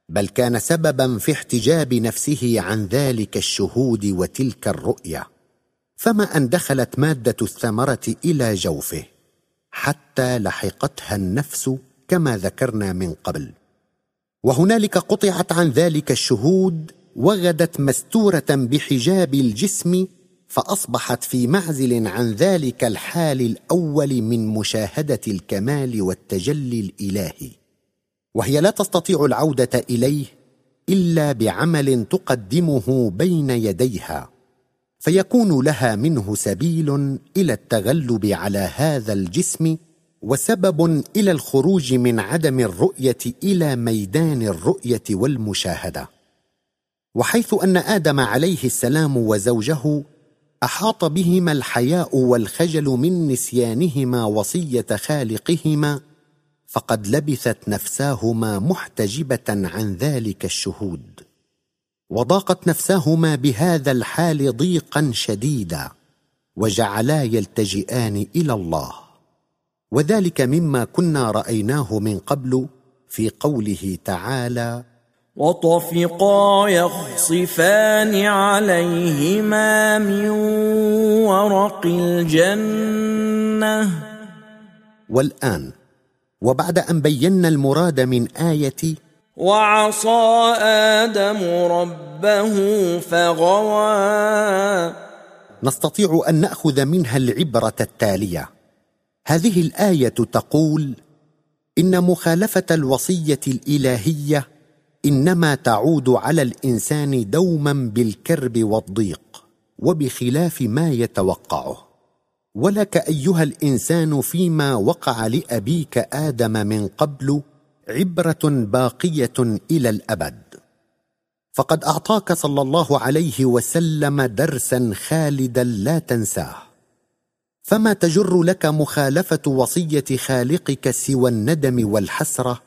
بل كان سببا في احتجاب نفسه عن ذلك الشهود وتلك الرؤية. فما أن دخلت مادة الثمرة إلى جوفه حتى لحقتها النفس كما ذكرنا من قبل. وهنالك قطعت عن ذلك الشهود وغدت مستورة بحجاب الجسم فأصبحت في معزل عن ذلك الحال الأول من مشاهدة الكمال والتجلي الإلهي. وهي لا تستطيع العودة إليه إلا بعمل تقدمه بين يديها. فيكون لها منه سبيل إلى التغلب على هذا الجسم وسبب إلى الخروج من عدم الرؤية إلى ميدان الرؤية والمشاهدة. وحيث أن آدم عليه السلام وزوجه أحاط بهما الحياء والخجل من نسيانهما وصية خالقهما فقد لبثت نفساهما محتجبة عن ذلك الشهود. وضاقت نفساهما بهذا الحال ضيقا شديدا وجعلا يلتجئان إلى الله. وذلك مما كنا رأيناه من قبل في قوله تعالى وطفقا يخصفان عليهما من ورق الجنة. والآن وبعد أن بينا المراد من آية وعصى آدم ربه فغوى. نستطيع أن نأخذ منها العبرة التالية. هذه الآية تقول إن مخالفة الوصية الإلهية إنما تعود على الإنسان دوما بالكرب والضيق وبخلاف ما يتوقعه. ولك أيها الإنسان فيما وقع لأبيك آدم من قبل عبرة باقية إلى الأبد. فقد أعطاك صلى الله عليه وسلم درسا خالدا لا تنساه. فما تجر لك مخالفة وصية خالقك سوى الندم والحسرة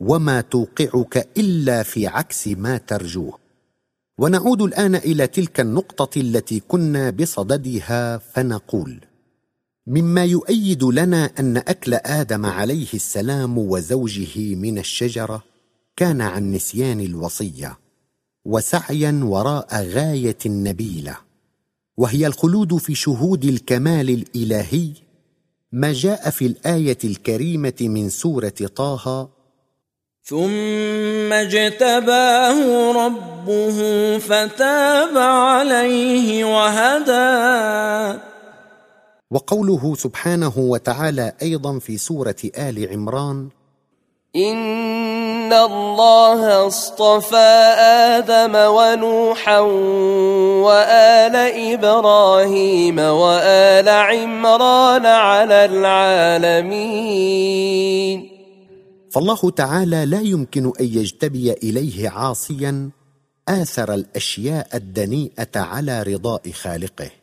وما توقعك إلا في عكس ما ترجوه. ونعود الآن إلى تلك النقطة التي كنا بصددها فنقول مما يؤيد لنا أن أكل آدم عليه السلام وزوجه من الشجرة كان عن نسيان الوصية وسعيا وراء غاية نبيلة وهي الخلود في شهود الكمال الإلهي ما جاء في الآية الكريمة من سورة طه ثم اجتباه ربه فتاب عليه وهدى. وقوله سبحانه وتعالى أيضا في سورة آل عمران إن الله اصطفى آدم ونوحا وآل إبراهيم وآل عمران على العالمين. فالله تعالى لا يمكن أن يجتبي إليه عاصيا آثر الأشياء الدنيئة على رضاء خالقه.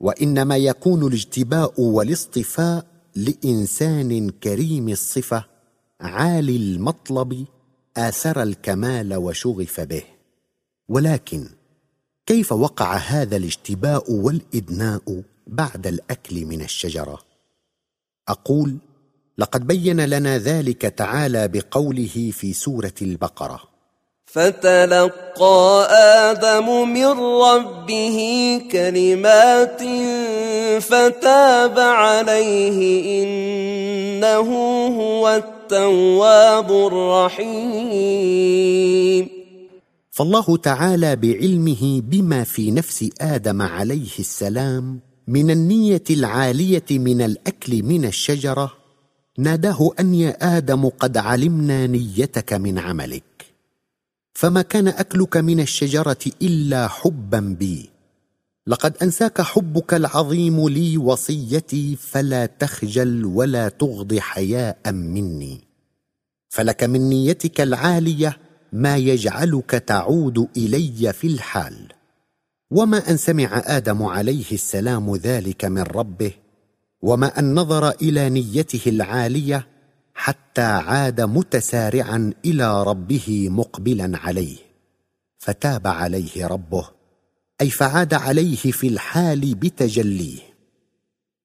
وإنما يكون الاجتباء والاصطفاء لإنسان كريم الصفة عالي المطلب آثر الكمال وشغف به. ولكن كيف وقع هذا الاجتباء والإدناء بعد الأكل من الشجرة؟ أقول لقد بين لنا ذلك تعالى بقوله في سورة البقرة. فتلقى آدم من ربه كلمات فتاب عليه إنه هو التواب الرحيم. فالله تعالى بعلمه بما في نفس آدم عليه السلام من النية العالية من الأكل من الشجرة ناداه أن يا آدم قد علمنا نيتك من عملك. فما كان أكلك من الشجرة إلا حبا بي. لقد أنساك حبك العظيم لي وصيتي فلا تخجل ولا تغض حياء مني. فلك من نيتك العالية ما يجعلك تعود إلي في الحال. وما أن سمع آدم عليه السلام ذلك من ربه وما أن نظر إلى نيته العالية حتى عاد متسارعا إلى ربه مقبلا عليه فتاب عليه ربه أي فعاد عليه في الحال بتجليه.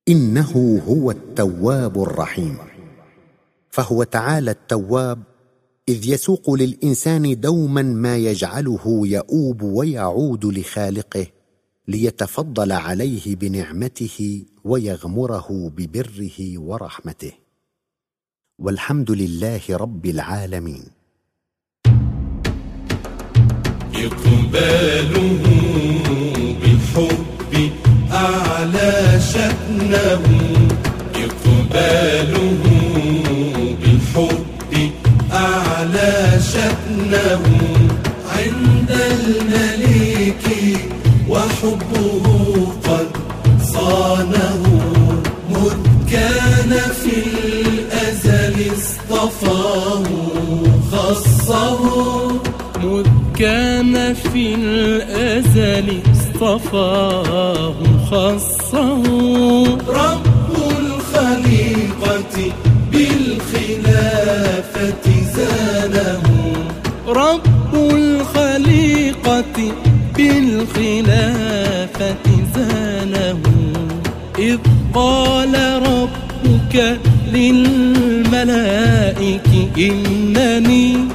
إنه هو التواب الرحيم. فهو تعالى التواب إذ يسوق للإنسان دوما ما يجعله يؤوب ويعود لخالقه ليتفضل عليه بنعمته ويغمره ببره ورحمته. والحمد لله رب العالمين. إقباله بالحب أعلى شأنه. إقباله بالحب أعلى شأنه. عند الملك وحبه مذ كان في الأزل اصطفاه خصه رب الخليقة بالخلافة زانه رب الخليقة بالخلافة زانه إذ قال ربك للملائك إنني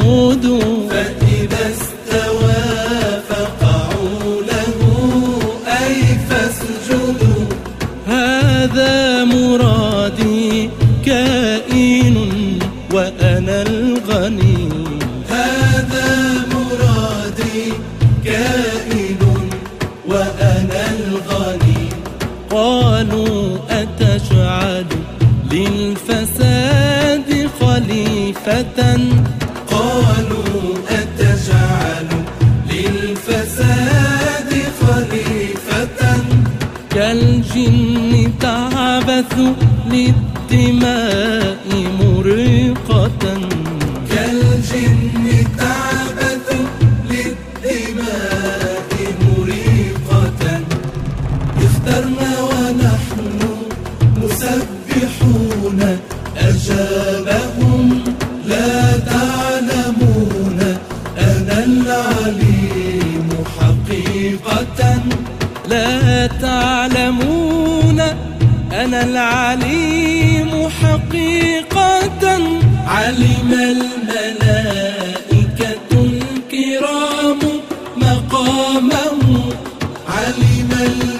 تعبث للدماء مريقة. كالجن تعبث للدماء مريقة. اخترنا ونحن مسبحون. أجابهم لا تعلمون. أنا العليم حقيقة. لا تعلمون. أنا العليم حقيقة علم الملائكة الكرام مقامه. علم الملائكة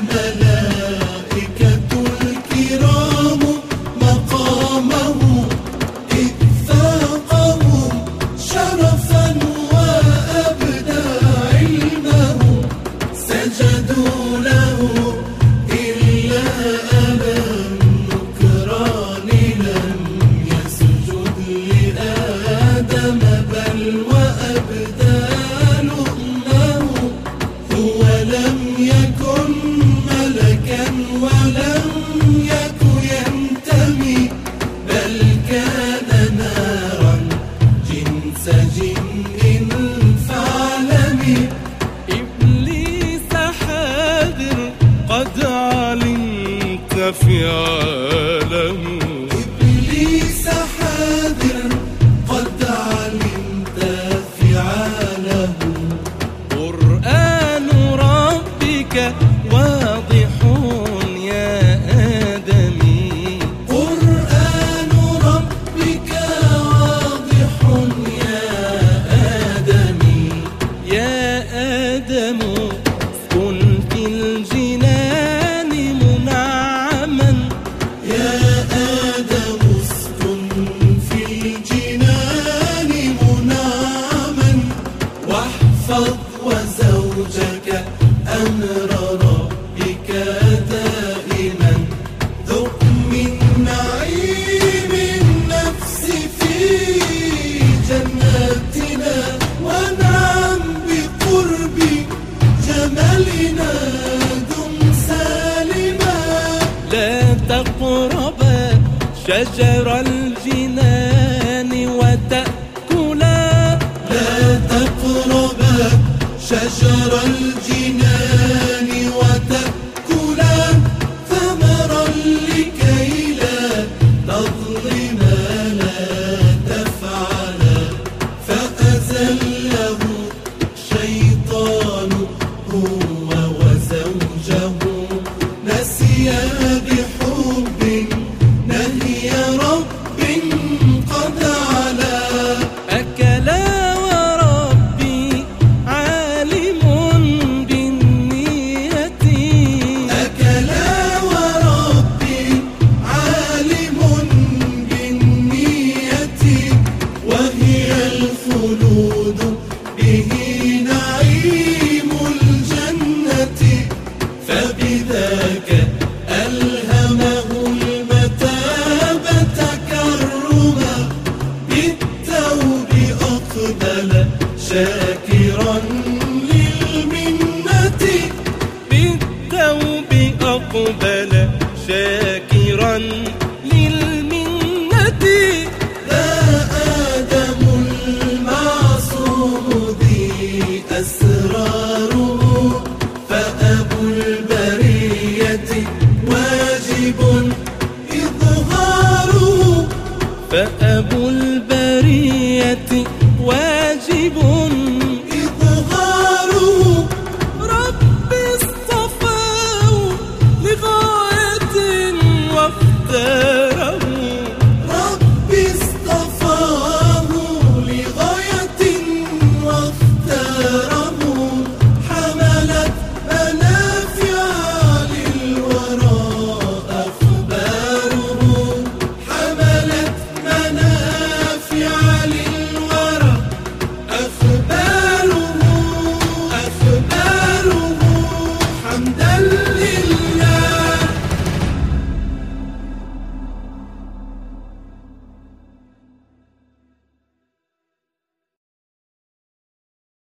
شجر الجنان